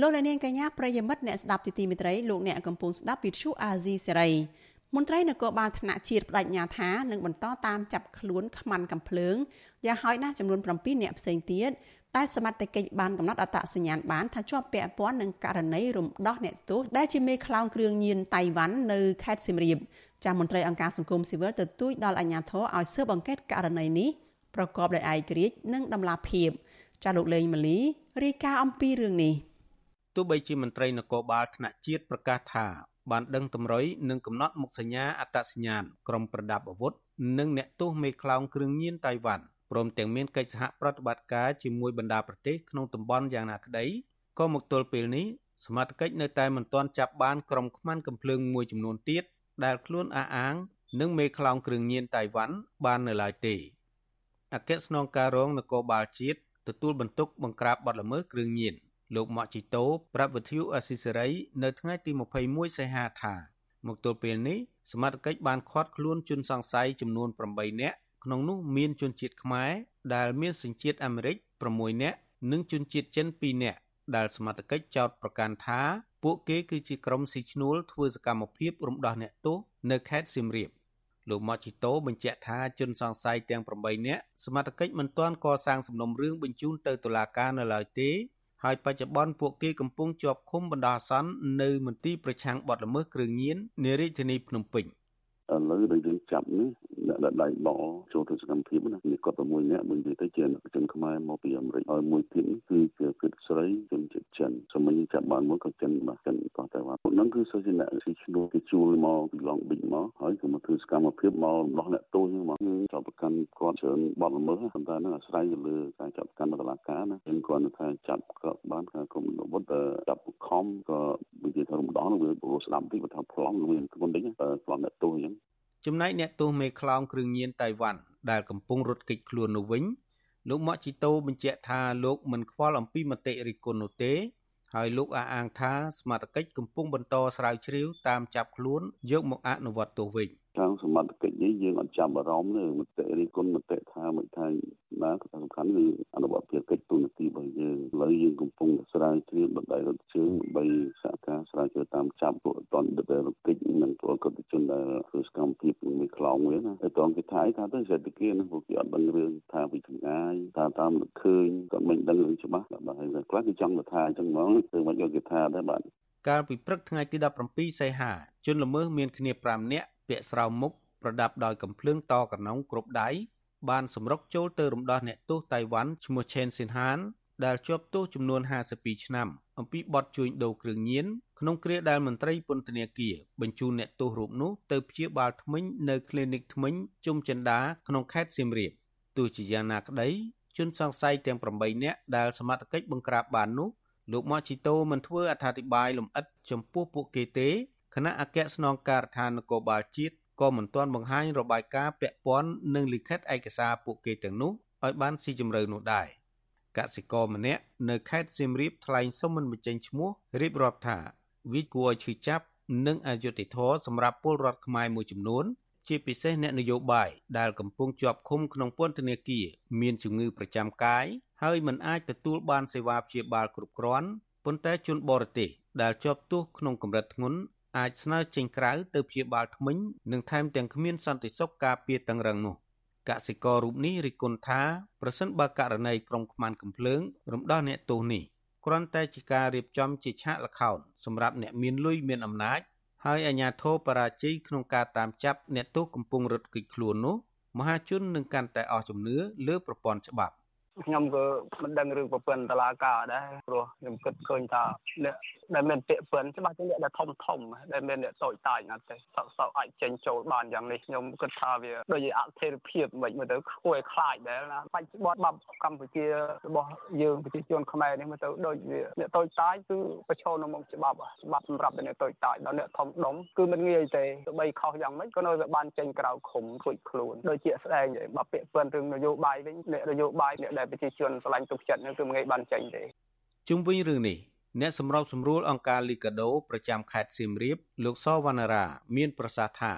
លោកអ្នកនាងកញ្ញាប្រិយមិត្តអ្នកស្ដាប់ទីទីមេត្រីលោកអ្នកកំពុងស្ដាប់វិទ្យុអាស៊ីសេរីមន្ត្រីនគរបាលថ្នាក់ជាតិបដិញ្ញាថានឹងបន្តតាមចាប់ខ្លួនខ្មាន់កំភ្លើងយ៉ាងហោចណាស់ចំនួន7អ្នកផ្សេងទៀតដែលសមត្ថកិច្ចបានកំណត់អត្តសញ្ញាណបានថាជាប់ពាក់ព័ន្ធនឹងករណីរំដោះអ្នកទោសដែលជាមេខ្លោងគ្រឿងញៀនតៃវ៉ាន់នៅខេត្តសៀមរាបចាស់មន្ត្រីអង្គការសង្គមស៊ីវិលទទូចដល់អាជ្ញាធរឲ្យស៊ើបអង្កេតករណីនេះប្រកបដោយឯករាជ្យនិងតម្លាភាពចាស់លោកលេងម៉ាលីរាយការណ៍អំពីរឿងនេះ ទោះបីជាមន្ត្រីនគរបាលថ្នាក់ជាតិប្រកាសថាបានដឹងតម្រុយនិងកំណត់មុខសញ្ញាអត្តសញ្ញាណក្រុមប្រដាប់អាវុធនិងអ្នកទោសមេខ្លោងគ្រឿងញៀនតៃវ៉ាន់ព្រមទាំងមានកិច្ចសហប្រតិបត្តិការជាមួយបណ្ដាប្រទេសក្នុងតំបន់យ៉ាងណាក្តីក៏មកទល់ពេលនេះសមត្ថកិច្ចនៅតែមិនទាន់ចាប់បានក្រុមខ្មាន់កំភ្លើងមួយចំនួនទៀតដែលខ្លួនអះអាងនឹងមេខ្លោងគ្រឿងញៀនតៃវ៉ាន់បាននៅឡើយទេអគ្គស្នងការរងនគរបាលជាតិទទួលបន្ទុកបង្ក្រាបបទល្មើសគ្រឿងញៀន លោកម៉ាក់ជីតូប្រាប់វិទ្យុអស៊ីសេរីនៅថ្ងៃទី21សីហាថាមកទល់ពេលនេះសមត្ថកិច្ចបានឃាត់ខ្លួនជនសង្ស័យចំនួន8នាក់ក្នុងនោះមានជនជាតិខ្មែរដែលមានសញ្ជាតិអាមេរិក6នាក់និងជនជាតិចិន2នាក់ដែលសមត្ថកិច្ចចោទប្រកាន់ថាពួកគេគឺជាក្រុមស៊ីឈ្នួលធ្វើសកម្មភាពរំដោះអ្នកទោសនៅខេត្តសៀមរាបលោកម៉ាជីតូបញ្ជាក់ថាជនសង្ស័យទាំង8នាក់សមត្ថកិច្ចមិនទាន់កសាងសំណុំរឿងបញ្ជូនទៅតុលាការនៅឡើយទេ ហើយបច្ចុប្បន្នពួកគេកំពុងជាប់ឃុំបណ្ដោះអាសន្ននៅមន្ទីរប្រឆាំងបទល្មើសគ្រឿងញៀននារាជធានីភ្នំពេញឥឡូវដែលយើងចាប់នេះ អ្នកដែលដៃបោចូលទៅសកម្មភាពណានេះគាត់តែមួយអ្នកមួយនិយាយទៅជាជនខ្មែរមកពីអាមេរិកហើយមួយទៀតគឺជាគិតស្រីជនជាតិចិនសម័យចាប់បានមួយក៏ចិនបាទចិនក៏តែว่าពួកហ្នឹងគឺសិស្សអ្នកស៊ីឈ្នួលគេជួលមកពីឡុងប៊ិចមកហើយក៏មកធ្វើសកម្មភាពមករំដោះអ្នកទោសហ្នឹងមកយើងចាប់ប្រកាន់គាត់ច្រើនបទល្មើសប៉ុន្តែហ្នឹងអាស្រ័យទៅលើការចាប់ប្រកាន់របស់តុលាការណាយើងគាត់ថាចាប់ក៏បានការគុំវត្តចាប់ខំក៏និយាយថារំដោះនឹងវាព្រោះស្ដាប់តិចបើថាប្លង់វាគុំតិចប្លង់អ្នកទោសអញ្ចឹង ចំណែកអ្នកទោសមេខ្លោងគ្រឿងញៀនតៃវ៉ាន់ដែលកំពុងរត់គេចខ្លួននោះវិញលោកម៉ាក់ជីតូបញ្ជាក់ថាលោកមិនខ្វល់អំពីមតិរិះគន់នោះទេហើយលោកអះអាងថាសមាជិកកំពុងបន្តស្រាវជ្រាវតាមចាប់ខ្លួនយកមកអនុវត្តទោសវិញ ខាងសមត្ថកិច្ចនេះយើងអត់ចាប់អារម្មណ៍ទេមតិរិះគន់មតិថាមិនថាណាក៏សំខាន់គឺអនុវត្តភារកិច្ចទូនាទីរបស់យើងឥឡូវយើងកំពុងស្រាវជ្រាវបណ្ដៃរត់ជើងដើម្បីសហការស្រាវជ្រាវតាមចាប់ពួកអតនដេរកិច្ចនិងពលរដ្ឋជនដែលធ្វើសកម្មភាពមួយខ្លោងវាណាតែតងគេថាថាទៅសេដ្ឋកិច្ចហ្នឹងពួកគេអត់ដឹងរឿងថាពីចម្ងាយថាតាមឃើញក៏មិនដឹងរឿងច្បាស់បាទហើយខ្លះគឺចង់ទៅថាអញ្ចឹងហ្មងគឺមិនយកគេថាដែរបាទ កាលពីព្រឹកថ្ងៃទី17សីហាជនល្មើសមានគ្នា5នាក់ពាក់ស្រោមមុខប្រដាប់ដោយកំភ្លើងតកណុងគ្រប់ដៃបានសម្រុកចូលទៅរំដោះអ្នកទោសតៃវ៉ាន់ឈ្មោះឆេនស៊ីនហានដែលជាប់ទោសចំនួន52ឆ្នាំអំពីបទជួញដូរគ្រឿងញៀនក្នុងគ្រាដែលមន្ត្រីពន្ធនាគារបញ្ជូនអ្នកទោសរូបនោះទៅព្យាបាលធ្មេញនៅគ្លីនិកធ្មេញជុំចិនដាក្នុងខេត្តសៀមរាបទោះជាយ៉ាងណាក្តីជនសង្ស័យទាំង8នាក់ដែលសមត្ថកិច្ចបង្ក្រាបបាននោះ លោកម៉ាជីតូមិនធ្វើអត្ថាធិប្បាយលម្អិតចំពោះពួកគេទេគណៈអគ្គស្នងការដ្ឋាននគរបាលជាតិក៏មិនទាន់បង្ហាញរបាយការណ៍ពាក់ព័ន្ធនឹងលិខិតឯកសារពួកគេទាំងនោះឲ្យបានស៊ីជម្រៅនោះដែរកសិករម្នាក់នៅខេត្តសៀមរាបថ្លែងសុំមិនបញ្ចេញឈ្មោះរៀបរាប់ថាវាគួរឲ្យឈឺចាប់និងអយុត្តិធម៌សម្រាប់ពលរដ្ឋខ្មែរមួយចំនួន ជាពិសេសអ្នកនយោបាយដែលកំពុងជាប់ឃុំក្នុងពន្ធនាគារមានជំងឺប្រចាំកាយ ហើយមិនអាចទទួលបានសេវាព្យាបាលគ្រប់គ្រាន់ប៉ុន្តែជនបរទេសដែលជាប់ទោសក្នុងកម្រិតធ្ងន់អាចស្នើចេញក្រៅទៅព្យាបាលធ្មេញនិងថែមទាំងគ្មានសន្តិសុខការពារតឹងរឹងនោះកសិកររូបនេះរិះគន់ថាប្រសិនបើករណីក្រុមខ្មាន់កំភ្លើងរំដោះអ្នកទោសនេះគ្រាន់តែជាការរៀបចំជាឆាកល្ខោនសម្រាប់អ្នកមានលុយមានអំណាចហើយអាជ្ញាធរបរាជ័យក្នុងការតាមចាប់អ្នកទោសកំពុងរត់គេចខ្លួននោះមហាជននឹងកាន់តែអស់ជំនឿលើប្រព័ន្ធច្បាប់ ខ្ញុំក៏មិនដឹងរឿងប្រព័ន្ធតឡាការដែរព្រោះខ្ញុំគិតឃើញថាអ្នកដែលមានពាក្យពន្ធច្បាស់ជាអ្នកដែលធំធំដែលមានអ្នកតូចតាចណាស់ទេសោកសោកអាចចេញចូលបានយ៉ាងនេះខ្ញុំគិតថាវាដូចជាអធិរភាពមិនមើលទៅគួរឲ្យខ្លាចដែរណាបច្ចុប្បន្នបាប់កម្ពុជារបស់យើងប្រជាជនខ្មែរនេះមើលទៅដូចវាអ្នកតូចតាចគឺប្រឈមនៅមុខច្បាប់ច្បាប់សម្រាប់អ្នកតូចតាចដល់អ្នកធំដុំគឺមិនងាយទេទោះបីខុសយ៉ាងម៉េចក៏នៅតែបានចេញក្រៅឃុំរួចខ្លួនដូចជាស្ដែងបើពាក្យពន្ធរឿងនយោបាយវិញអ្នកនយោបាយអ្នកដែលប្រជាជនឆ្លាញ់ទុកចិត្តនោះគឺមិនងាយបានចេញទេជុំវិញរឿងនេះអ្នកសម្របសម្រួលអង្គការលីកាដូប្រចាំខេត្តសៀមរាបលោកសវណ្ណារា មានប្រសាសន៍ថា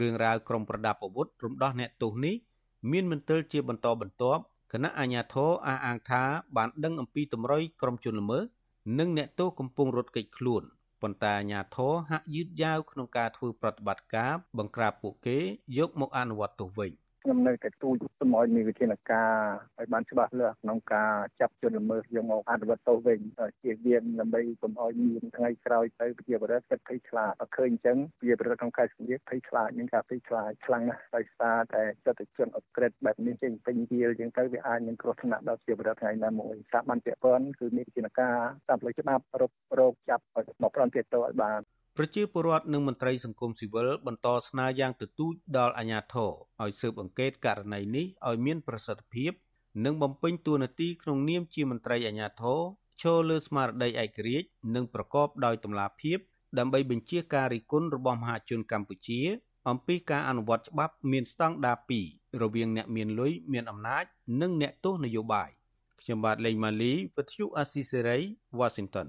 រឿងរ៉ាវក្រុមប្រដាប់អាវុធរំដោះអ្នកទោសនេះមានមន្ទិលជាបន្តបន្ទាប់គណៈអាជ្ញាធរអះអាងថាបានដឹងអំពីតម្រុយក្រុមជនល្មើសនិងអ្នកទោសកំពុងរត់គេចខ្លួនប៉ុន្តែអាជ្ញាធរហាក់យឺតយ៉ាវក្នុងការធ្វើប្រតិបត្តិការបង្ក្រាបពួកគេយកមកអនុវត្តទោសវិញ។ ខ្ញុំនៅតែទូចសូមឲ្យមានវិធានការឲ្យបានច្បាស់លាស់ក្នុងការចាប់ជនល្មើសយកមកអនុវត្តទោសវិញជាវាមដើម្បីកុំឲ្យមានថ្ងៃក្រោយទៅជាបរិបទគិតភ័យខ្លាចអត់ឃើញអញ្ចឹងជាបរិបទក្នុងខេត្តសៀមរាបភ័យខ្លាចមានការភ័យខ្លាចខ្លាំងណាស់ដោយសារតែចិត្តជនអក្រិតបែបនេះចេញពេញវាលអញ្ចឹងទៅវាអាចនឹងគ្រោះថ្នាក់ដល់ជាបរិបទថ្ងៃណាមួយស្ថាប័នពាក់ព័ន្ធគឺមានវិធានការតាមផ្លូវច្បាប់រករោគចាប់ឲ្យមកប្រន់ទាទោសឲ្យបាន ប្រជាពលរដ្ឋនិងមន្ត្រីសង្គមស៊ីវិលបន្តស្នើយ៉ាងទទូចដល់អាជ្ញាធរឲ្យស៊ើបអង្កេតករណីនេះឲ្យមានប្រសិទ្ធភាពនិងបំពេញតួនាទីក្នុងនាមជាមន្ត្រីអាជ្ញាធរឈរលើស្មារតីឯករាជ្យនិងប្រកបដោយតម្លាភាពដើម្បីបញ្ជាការរិះគន់របស់មហាជនកម្ពុជា អំពីការអនុវត្តច្បាប់មានស្តង់ដារ2រវាងអ្នកមានលុយមានអំណាច និងអ្នកទោសនយោបាយខ្ញុំបាទលេងម៉ាលីវិទ្យុអាស៊ីសេរី Washington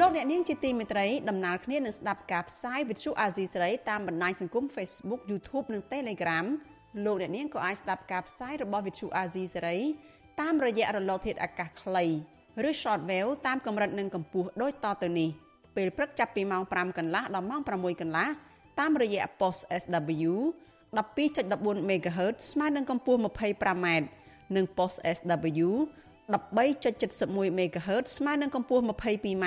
លោកអ្នកនាងជាទីមេត្រីដំណើរគ្នានឹងស្ដាប់ការផ្សាយវិទ្យុអាស៊ីសេរីតាមបណ្ដាញសង្គម Facebook YouTube និង Telegram លោកអ្នកនាងក៏អាចស្ដាប់ការផ្សាយរបស់វិទ្យុអាស៊ីសេរីតាមរយៈរលកធាតុអាកាសខ្លីឬ Shortwave តាមកម្រិតនិងកម្ពស់ដូចតទៅនេះពេលព្រឹកចាប់ពីម៉ោង5កន្លះដល់ម៉ោង6កន្លះតាមរយៈ post SW 12.14 MHz ស្មើនឹងកម្ពស់ 25m និង post SW 13.71 MHz ស្មើនឹងកម្ពស់ 22m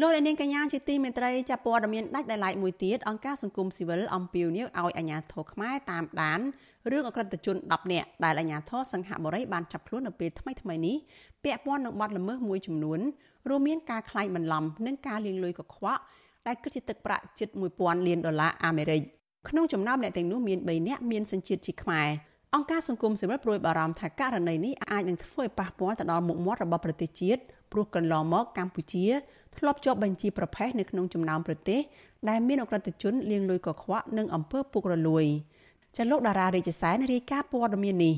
លោកនាងកញ្ញាជាទីមេត្រីចាប់ព័ត៌មានដាច់ដោយឡែកមួយទៀតអង្គការសង្គមស៊ីវិលអំពាវនាវឲ្យអាជ្ញាធរខ្មែរតាមដានរឿងអក្រិតជន10នាក់ដែលអាជ្ញាធរសង្ហបុរីបានចាប់ខ្លួននៅពេលថ្មីៗនេះពាក់ព័ន្ធនឹងបទល្មើសមួយចំនួនរួមមានការក្លែងបន្លំនិងការលាងលុយកខ្វក់ដែលគិតជាទឹកប្រាក់ជិត1000លានដុល្លារអាមេរិកក្នុងចំណោមអ្នកទាំងនោះមាន3នាក់មានសញ្ជាតិជាខ្មែរអង្គការសង្គមស៊ីវិលព្រួយបារម្ភថាករណីនេះអាចនឹងធ្វើឲ្យប៉ះពាល់ទៅដល់មុខមាត់របស់ប្រទេសជាតិ ព្រោះកន្លងមកកម្ពុជាធ្លាប់ជាប់បញ្ជីប្រភេទនៅក្នុងចំណោមប្រទេសដែលមានអក្រិតជនលាងលុយកខ្វក់និងអំពើពុករលួយចាលោកតារារាជសែនរាយការណ៍ព័ត៌មាននេះ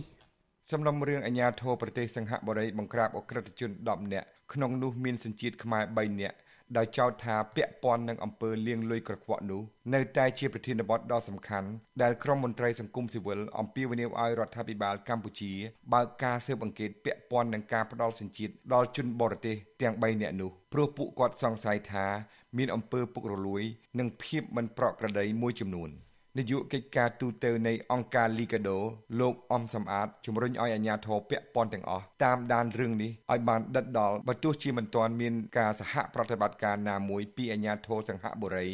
សំណុំរឿងអាញាធរប្រទេសសង្ហបុរីបង្ក្រាបអក្រិតជន10នាក់ក្នុងនោះមានសញ្ជាតិខ្មែរ3នាក់ ដោយចោទថាពាក់ព័ន្ធនឹងអំពើលាងលុយក្រខ្វក់នោះនៅតែជាប្រធានបទដ៏សំខាន់ដែលក្រមមន្ត្រីសង្គមស៊ីវិលអំពាវនាវឲ្យរដ្ឋាភិបាលកម្ពុជាបើកការស៊ើបអង្កេតពាក់ព័ន្ធនឹងការផ្ដាល់សញ្ជាតិដល់ជនបរទេសទាំង3នាក់នោះព្រោះពួកគាត់សង្ស័យថាមានអំពើពុករលួយ និងភាពមិនប្រក្រតីមួយចំនួន។ នាយកកិច្ចការទូតទៅនៃអង្គការ Liga do លោកអំសំអាតជំរុញឲ្យអាជ្ញាធរពាក់ព័ន្ធទាំងអស់តាមដានរឿងនេះឲ្យបានដិតដល់បើទោះជាមិនទាន់មានការសហប្រតិបត្តិការណាមួយពីអាជ្ញាធរសង្ហបុរី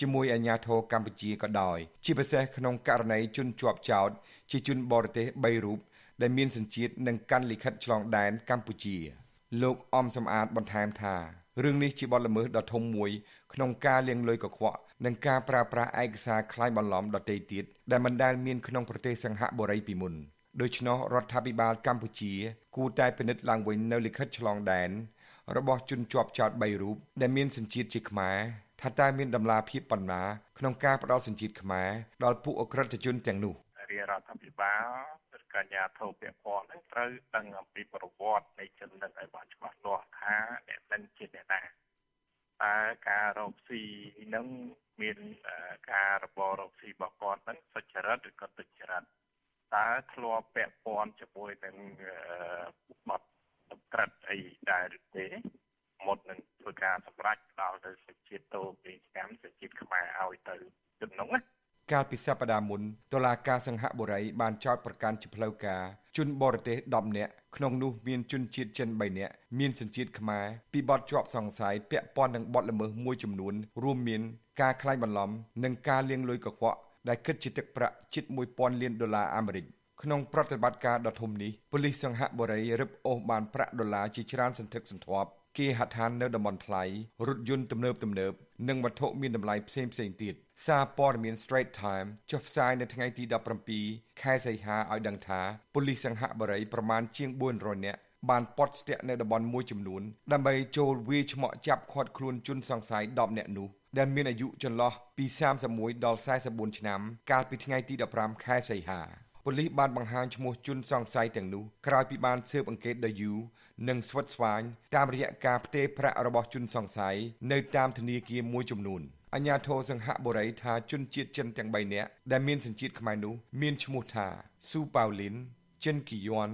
ជាមួយអាជ្ញាធរកម្ពុជាក៏ដោយជាពិសេសក្នុងករណីជនជាប់ចោតជាជនបរទេស3រូបដែលមានសញ្ជាតិនិងកាន់លិខិតឆ្លងដែនកម្ពុជា លោកអំសំអាតបន្ថែមថារឿងនេះជាបទល្មើសដ៏ធំមួយក្នុងការលាងលុយកខ្វក់ និងការប្រើប្រាស់ឯកសារคล้ายបន្លំដទៃទៀតដែលមិនដែលមានក្នុងប្រទេសសង្ហបុរីពីមុនដូច្នោះរដ្ឋាភិបាលកម្ពុជាគួរតែពិនិត្យឡើងវិញនៅលិខិតឆ្លងដែនរបស់ជនជាប់ចោត3រូបដែលមានសញ្ជាតិជាខ្មែរថាតើមានដំណាភាពប៉ុណ្ណាក្នុងការផ្ដល់សញ្ជាតិខ្មែរដល់ពួកអក្រិតជនទាំងនោះរាជរដ្ឋាភិបាលឬកញ្ញាធិពាក់ព័ន្ធត្រូវដឹងអំពីប្រវត្តិនៃជននឹងឲ្យបានច្បាស់លាស់ថាអ្នកមិនជាអ្នកណា តើការរកស៊ីនឹងមានការរបររកស៊ីរបស់គាត់ហ្នឹងសុចរិតឬក៏ទុច្ចរិតតើធ្លាប់ពាក់ព័ន្ធជាមួយនឹងបទសម្ក្រិតអីដែរឬទេមុននឹងធ្វើការសម្រេចដល់ទៅសេចក្ដីតោពីឆ្នាំសេចក្ដីខ្មែរឲ្យទៅជំនុំណា កាលពីសប្តាហ៍មុនតុលាការសង្ហបុរីបានចោទប្រកាន់ជាផ្លូវការជនបរទេស10នាក់ក្នុងនោះមានជនជាតិចិន3នាក់មានសញ្ជាតិខ្មែរពីបទជាប់សង្ស័យពាក់ព័ន្ធនឹងបទល្មើសមួយចំនួន រួមមានការក្លែងបន្លំ និងការលាងលុយកខ្វក់ដែលគិតជាទឹកប្រាក់ជិត1000លានដុល្លារអាមេរិកក្នុងប្រតិបត្តិការដ៏ធំនេះប៉ូលីសសង្ហបុរីរឹបអូសបានប្រាក់ដុល្លារជាច្រើនសន្ធឹកសន្ធាប់ គេហដ្ឋាននៅតំបន់ថ្លៃរថយន្តទំនើបទំនើបនិងវត្ថុមានតម្លៃផ្សេងផ្សេងទៀតសារព័ត៌មាន Straight Time ចុះផ្សាយនៅថ្ងៃទី17ខែសីហាឲ្យដឹងថាប៉ូលីសសង្ហបុរីប្រមាណជាង400នាក់បានប៉ុតស្ទាក់នៅតំបន់មួយចំនួនដើម្បីចូលវាយឆ្មក់ចាប់ឃាត់ខ្លួនជនសង្ស័យ10នាក់នោះដែលមានអាយុចន្លោះពី31ដល់44ឆ្នាំ កាលពីថ្ងៃទី15ខែសីហាប៉ូលីសបានបង្ហាញឈ្មោះជនសង្ស័យទាំងនោះក្រោយពីបានស៊ើបអង្កេតដោយយូរ និងស្វិតស្វាញតាមរយៈការផ្ទេរប្រាក់របស់ជនសង្ស័យនៅតាមធនាគារមួយចំនួនអញ្ញាធរសង្ហបុរីថាជនជាតិចិនទាំង3នាក់ដែលមានសញ្ជាតិខ្មែរនោះមានឈ្មោះថាស៊ូប៉ាវលីនចិនគីយ៉ွန်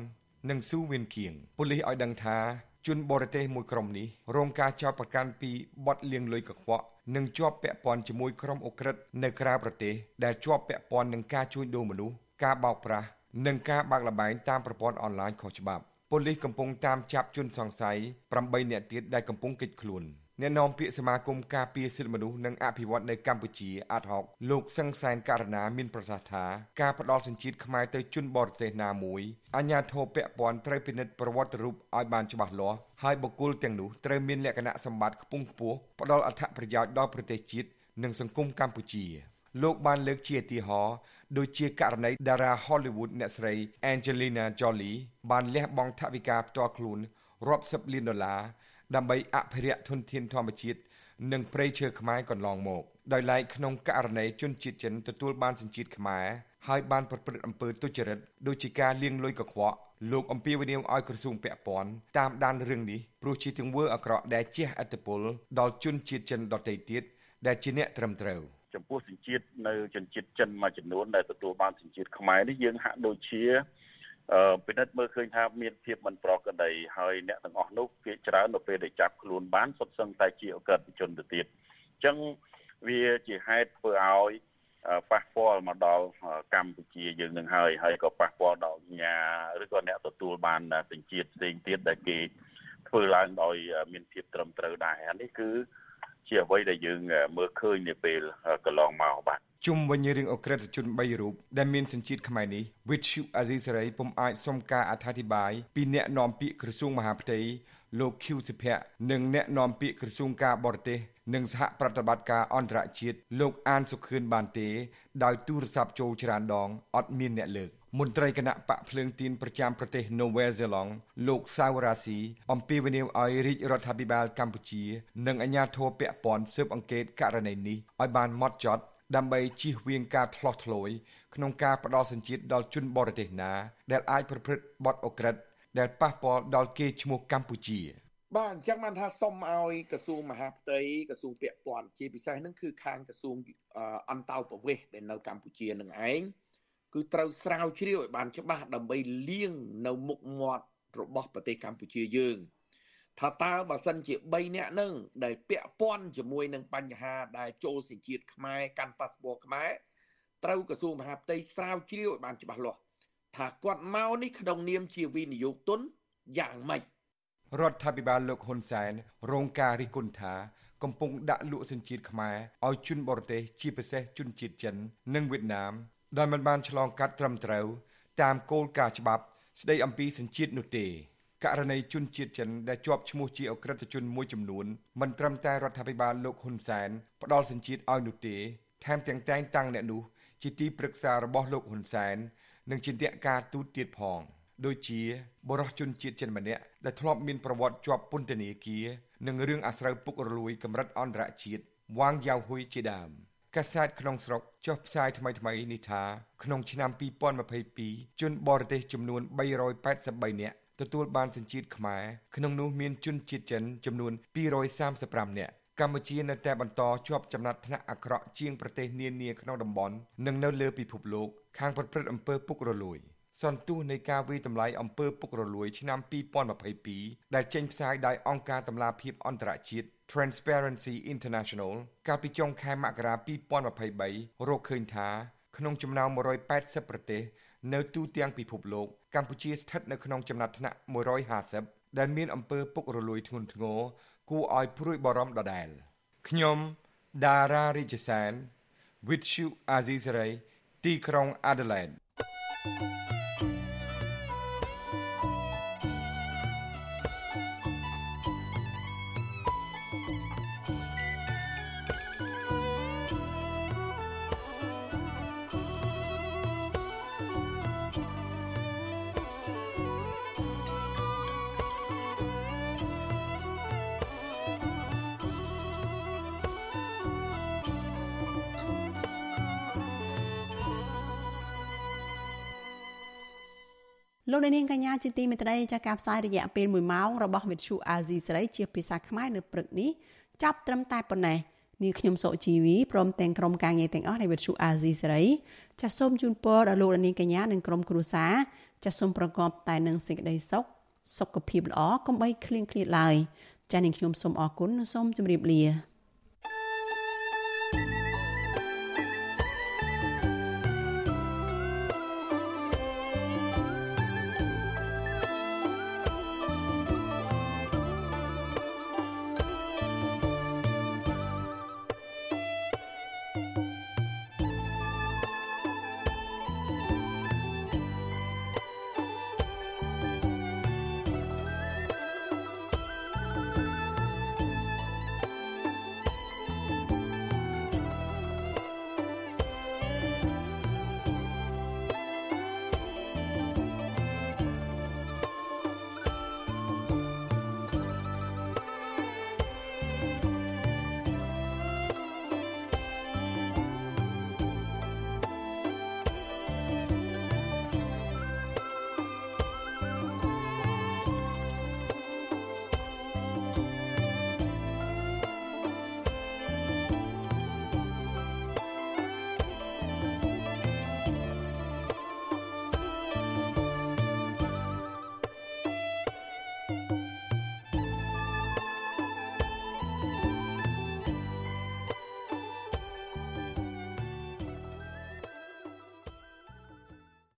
និងស៊ូវៀនគៀងប៉ូលីសឲ្យដឹងថាជនបរទេសមួយក្រុមនេះរងការចោទប្រកាន់ពីបទលាងលុយកខ្វក់និងជាប់ពាក់ព័ន្ធជាមួយក្រុមអ ுக ្រិតនៅក្រៅប្រទេសដែលជាប់ពាក់ព័ន្ធនឹងការជួញដូរមនុស្សការបោកប្រាស់និងការបាក់លបែងតាមប្រព័ន្ធអនឡាញខុសច្បាប់ ប៉ូលីសកំពុងតាមចាប់ជនសង្ស័យ8នាក់ទៀតដែលកំពុងគេចខ្លួនអ្នកនាំពាក្យសមាគមការពារសិទ្ធិមនុស្សនិងអភិវឌ្ឍនៅកម្ពុជាអាត់ហុកលោកសឹងសែនករណាមានប្រសាសន៍ថាការផ្ដាល់សញ្ជាតិខ្មែរទៅជនបរទេសណាមួយអាជ្ញាធរពាក់ព័ន្ធត្រូវពិនិត្យប្រវត្តិរូបឲ្យបានច្បាស់លាស់ហើយបុគ្គលទាំងនោះត្រូវមានលក្ខណៈសម្បត្តិខ្ពង់ខ្ពស់ផ្ដល់អត្ថប្រយោជន៍ដល់ប្រទេសជាតិនិងសង្គមកម្ពុជាលោកបានលើកជាឧទាហរណ៍ ដូចជាករណីតារា Hollywood អ្នកស្រី Angelina Jolie បានលះបង់ថវិកាផ្ទាល់ខ្លួនរាប់សិបលានដុល្លារដើម្បីអភិរក្សធនធានធម្មជាតិនិងព្រៃឈើខ្មែរកន្លងមកដោយឡែកក្នុងករណីជនជាតិចិនទទួលបានសញ្ជាតិខ្មែរហើយបានប្រព្រឹត្តអំពើទុច្ចរិតដូចជាការលាងលុយកខ្វក់លោកអំពីវនាវឲ្យក្រសួងពាក់ព័ន្ធតាមដានរឿងនេះព្រោះជាទង្វើអាក្រក់ដែលជះឥទ្ធិពលដល់ជនជាតិចិនដទៃទៀតដែលជាអ្នកត្រឹមត្រូវ ចំពោះសញ្ជាតិនៅជនជាតិចិនមួយចំនួនដែលទទួលបានសញ្ជាតិខ្មែរនេះយើងហាក់ដូចជាអឺពិនិត្យមើលឃើញថាមានភាពមិនប្រក្រតីហើយអ្នកទាំងអស់នោះគេច្រើននៅពេលដែលចាប់ខ្លួនបានសុទ្ធសឹងតែជាអក្រិតជនទៅទៀតអញ្ចឹងវាជាហេតុធ្វើឲ្យប៉ះពាល់មកដល់កម្ពុជាយើងនឹងហើយហើយក៏ប៉ះពាល់ដល់ញ៉ាឬក៏អ្នកទទួលបានសញ្ជាតិផ្សេងទៀតដែលគេធ្វើឡើងដោយមានភាពត្រឹមត្រូវដែរអានេះគឺ ជាអ្វីដែលយើងមើលឃើញនាពេលកន្លងមកបាទជុំវិញរឿងអក្រិតជន3រូបដែលមានសញ្ជាតិខ្មែរនេះវិទ្យុអាស៊ីសេរីពុំអាចសុំការអធិប្បាយពីអ្នកនាំពាក្យក្រសួងមហាផ្ទៃលោកខៀវសុភ័ក្រនិងអ្នកនាំពាក្យក្រសួងការបរទេសនិងសហប្រតិបត្តិការអន្តរជាតិលោកអានសុខឿនបានទេដោយទូរស័ព្ទចូលច្រើនដងអត់មានអ្នកលើក មន្ត្រីគណៈបកភ្លើងទីនប្រចាំប្រទេសនូវែលសេឡង់លោកសាវរ៉ាស៊ីអំពាវនាវឲ្យរាជរដ្ឋាភិបាលកម្ពុជា និងអាជ្ញាធរពាក់ព័ន្ធស៊ើបអង្កេតករណីនេះឲ្យបានម៉ត់ចត់ដើម្បីជៀសវាងការឆ្លោះឆ្លวยក្នុងការផ្ដាល់សញ្ជាតិដល់ជនបរទេសណា ដែលអាចប្រព្រឹត្តបទអូក្រិដ្ឋដែលប៉ះពាល់ដល់កេរ្តិ៍ឈ្មោះកម្ពុជាបាទអញ្ចឹងបានថាសុំឲ្យក្រសួងមហាផ្ទៃក្រសួងពាក់ព័ន្ធជាពិសេសនឹងគឺខាងក្រសួងអន្តោប្រវេសន៍ដែលនៅកម្ពុជានឹងឯង គឺត្រូវស្រាវជ្រាវឲ្យបានច្បាស់ដើម្បីលៀងនៅមុខមាត់របស់ប្រទេសកម្ពុជាយើងថាតើបើសិនជា3នាក់នឹងដែលពាក់ព័ន្ធជាមួយនឹងបញ្ហាដែលចូលសេចជាតិខ្មែរកាន់ប៉ាសពតខ្មែរត្រូវក្រសួងមហាផ្ទៃស្រាវជ្រាវឲ្យបានច្បាស់លាស់ថាគាត់មកនេះក្នុងនាមជាវិនិយោគទុនយ៉ាងម៉េចរដ្ឋាភិបាលលោកហ៊ុនសែនរងការរិះគន់ថាកំពុងដាក់លក់សញ្ជាតិខ្មែរឲ្យជនបរទេសជាពិសេសជនជាតិចិន និងវៀតណាម ដោយមិនបានឆ្លងកាត់ត្រឹមត្រូវតាមគោលការណ៍ច្បាប់ស្តីអំពីសញ្ជាតិនោះទេករណីជនជាតិចិនដែលជាប់ឈ្មោះជាអក្រិតជនមួយចំនួនមិនត្រឹមតែរដ្ឋាភិបាលលោកហ៊ុនសែនផ្ដាល់សញ្ជាតិឲ្យនោះទេថែមទាំងតែងតាំងអ្នកនោះជាទីប្រឹក្សារបស់លោកហ៊ុនសែននិងជាអ្នកការទូតទៀតផងដូចជាបរិសុជនជាតិចិនម្នាក់ដែលធ្លាប់មានប្រវត្តិជាប់ពន្ធនាគារនិងរឿងអាស្រូវពុករលួយកម្រិតអន្តរជាតិវ៉ាងយ៉ាវហ៊ុយជាដើម កាសែតក្នុងស្រុកចុះផ្សាយថ្មីថ្មីនេះថាក្នុងឆ្នាំ2022ជនបរទេសចំនួន383នាក់ទទួលបានសញ្ជាតិខ្មែរក្នុងនោះមានជនជាតិចិនចំនួន235នាក់កម្ពុជានៅតែបន្តជាប់ចំណាត់ថ្នាក់អាក្រក់ជាងប្រទេសនានាក្នុងតំបន់និងនៅលើពិភពលោកខាងប្រព្រឹត្តអំពើពុករលួយសន្ទុះនៃការវិតម្លៃអំពើពុករលួយឆ្នាំ2022ដែលចេញផ្សាយដោយអង្គការតម្លាភាពអន្តរជាតិ Transparency International កាលពីចុងខែមករា2023រកឃើញថា ក្នុងចំណោម180ប្រទេសនៅទូទាំងពិភពលោកកម្ពុជាស្ថិតនៅក្នុងចំណាត់ថ្នាក់150ដែលមានអំពើពុករលួយធ្ងន់ធ្ងរគួរឲ្យព្រួយបារម្ភដដែលខ្ញុំដារ៉ារិជសាន With you Azizare ទីក្រុង Adelaide thank you លោកនាងកញ្ញាជាទីមេត្រីចាការផ្សាយរយៈពេល1ម៉ោងរបស់វិទ្យុអាស៊ីសេរីជាភាសាខ្មែរនៅព្រឹកនេះចាប់ត្រឹមតែប៉ុណ្ណេះនាងខ្ញុំសុជីវីព្រមទាំងក្រុមការងារទាំងអស់នៃវិទ្យុអាស៊ីសេរីចាសសូមជូនពរដល់លោកនាងកញ្ញានិងក្រុមគ្រួសារចាសសូមប្រកបតែនឹងសេចក្តីសុខសុខភាពល្អកុំបីឃ្លៀងឃ្លាតឡើយចាសនាងខ្ញុំសូមអរគុណនិងសូមជម្រាបលា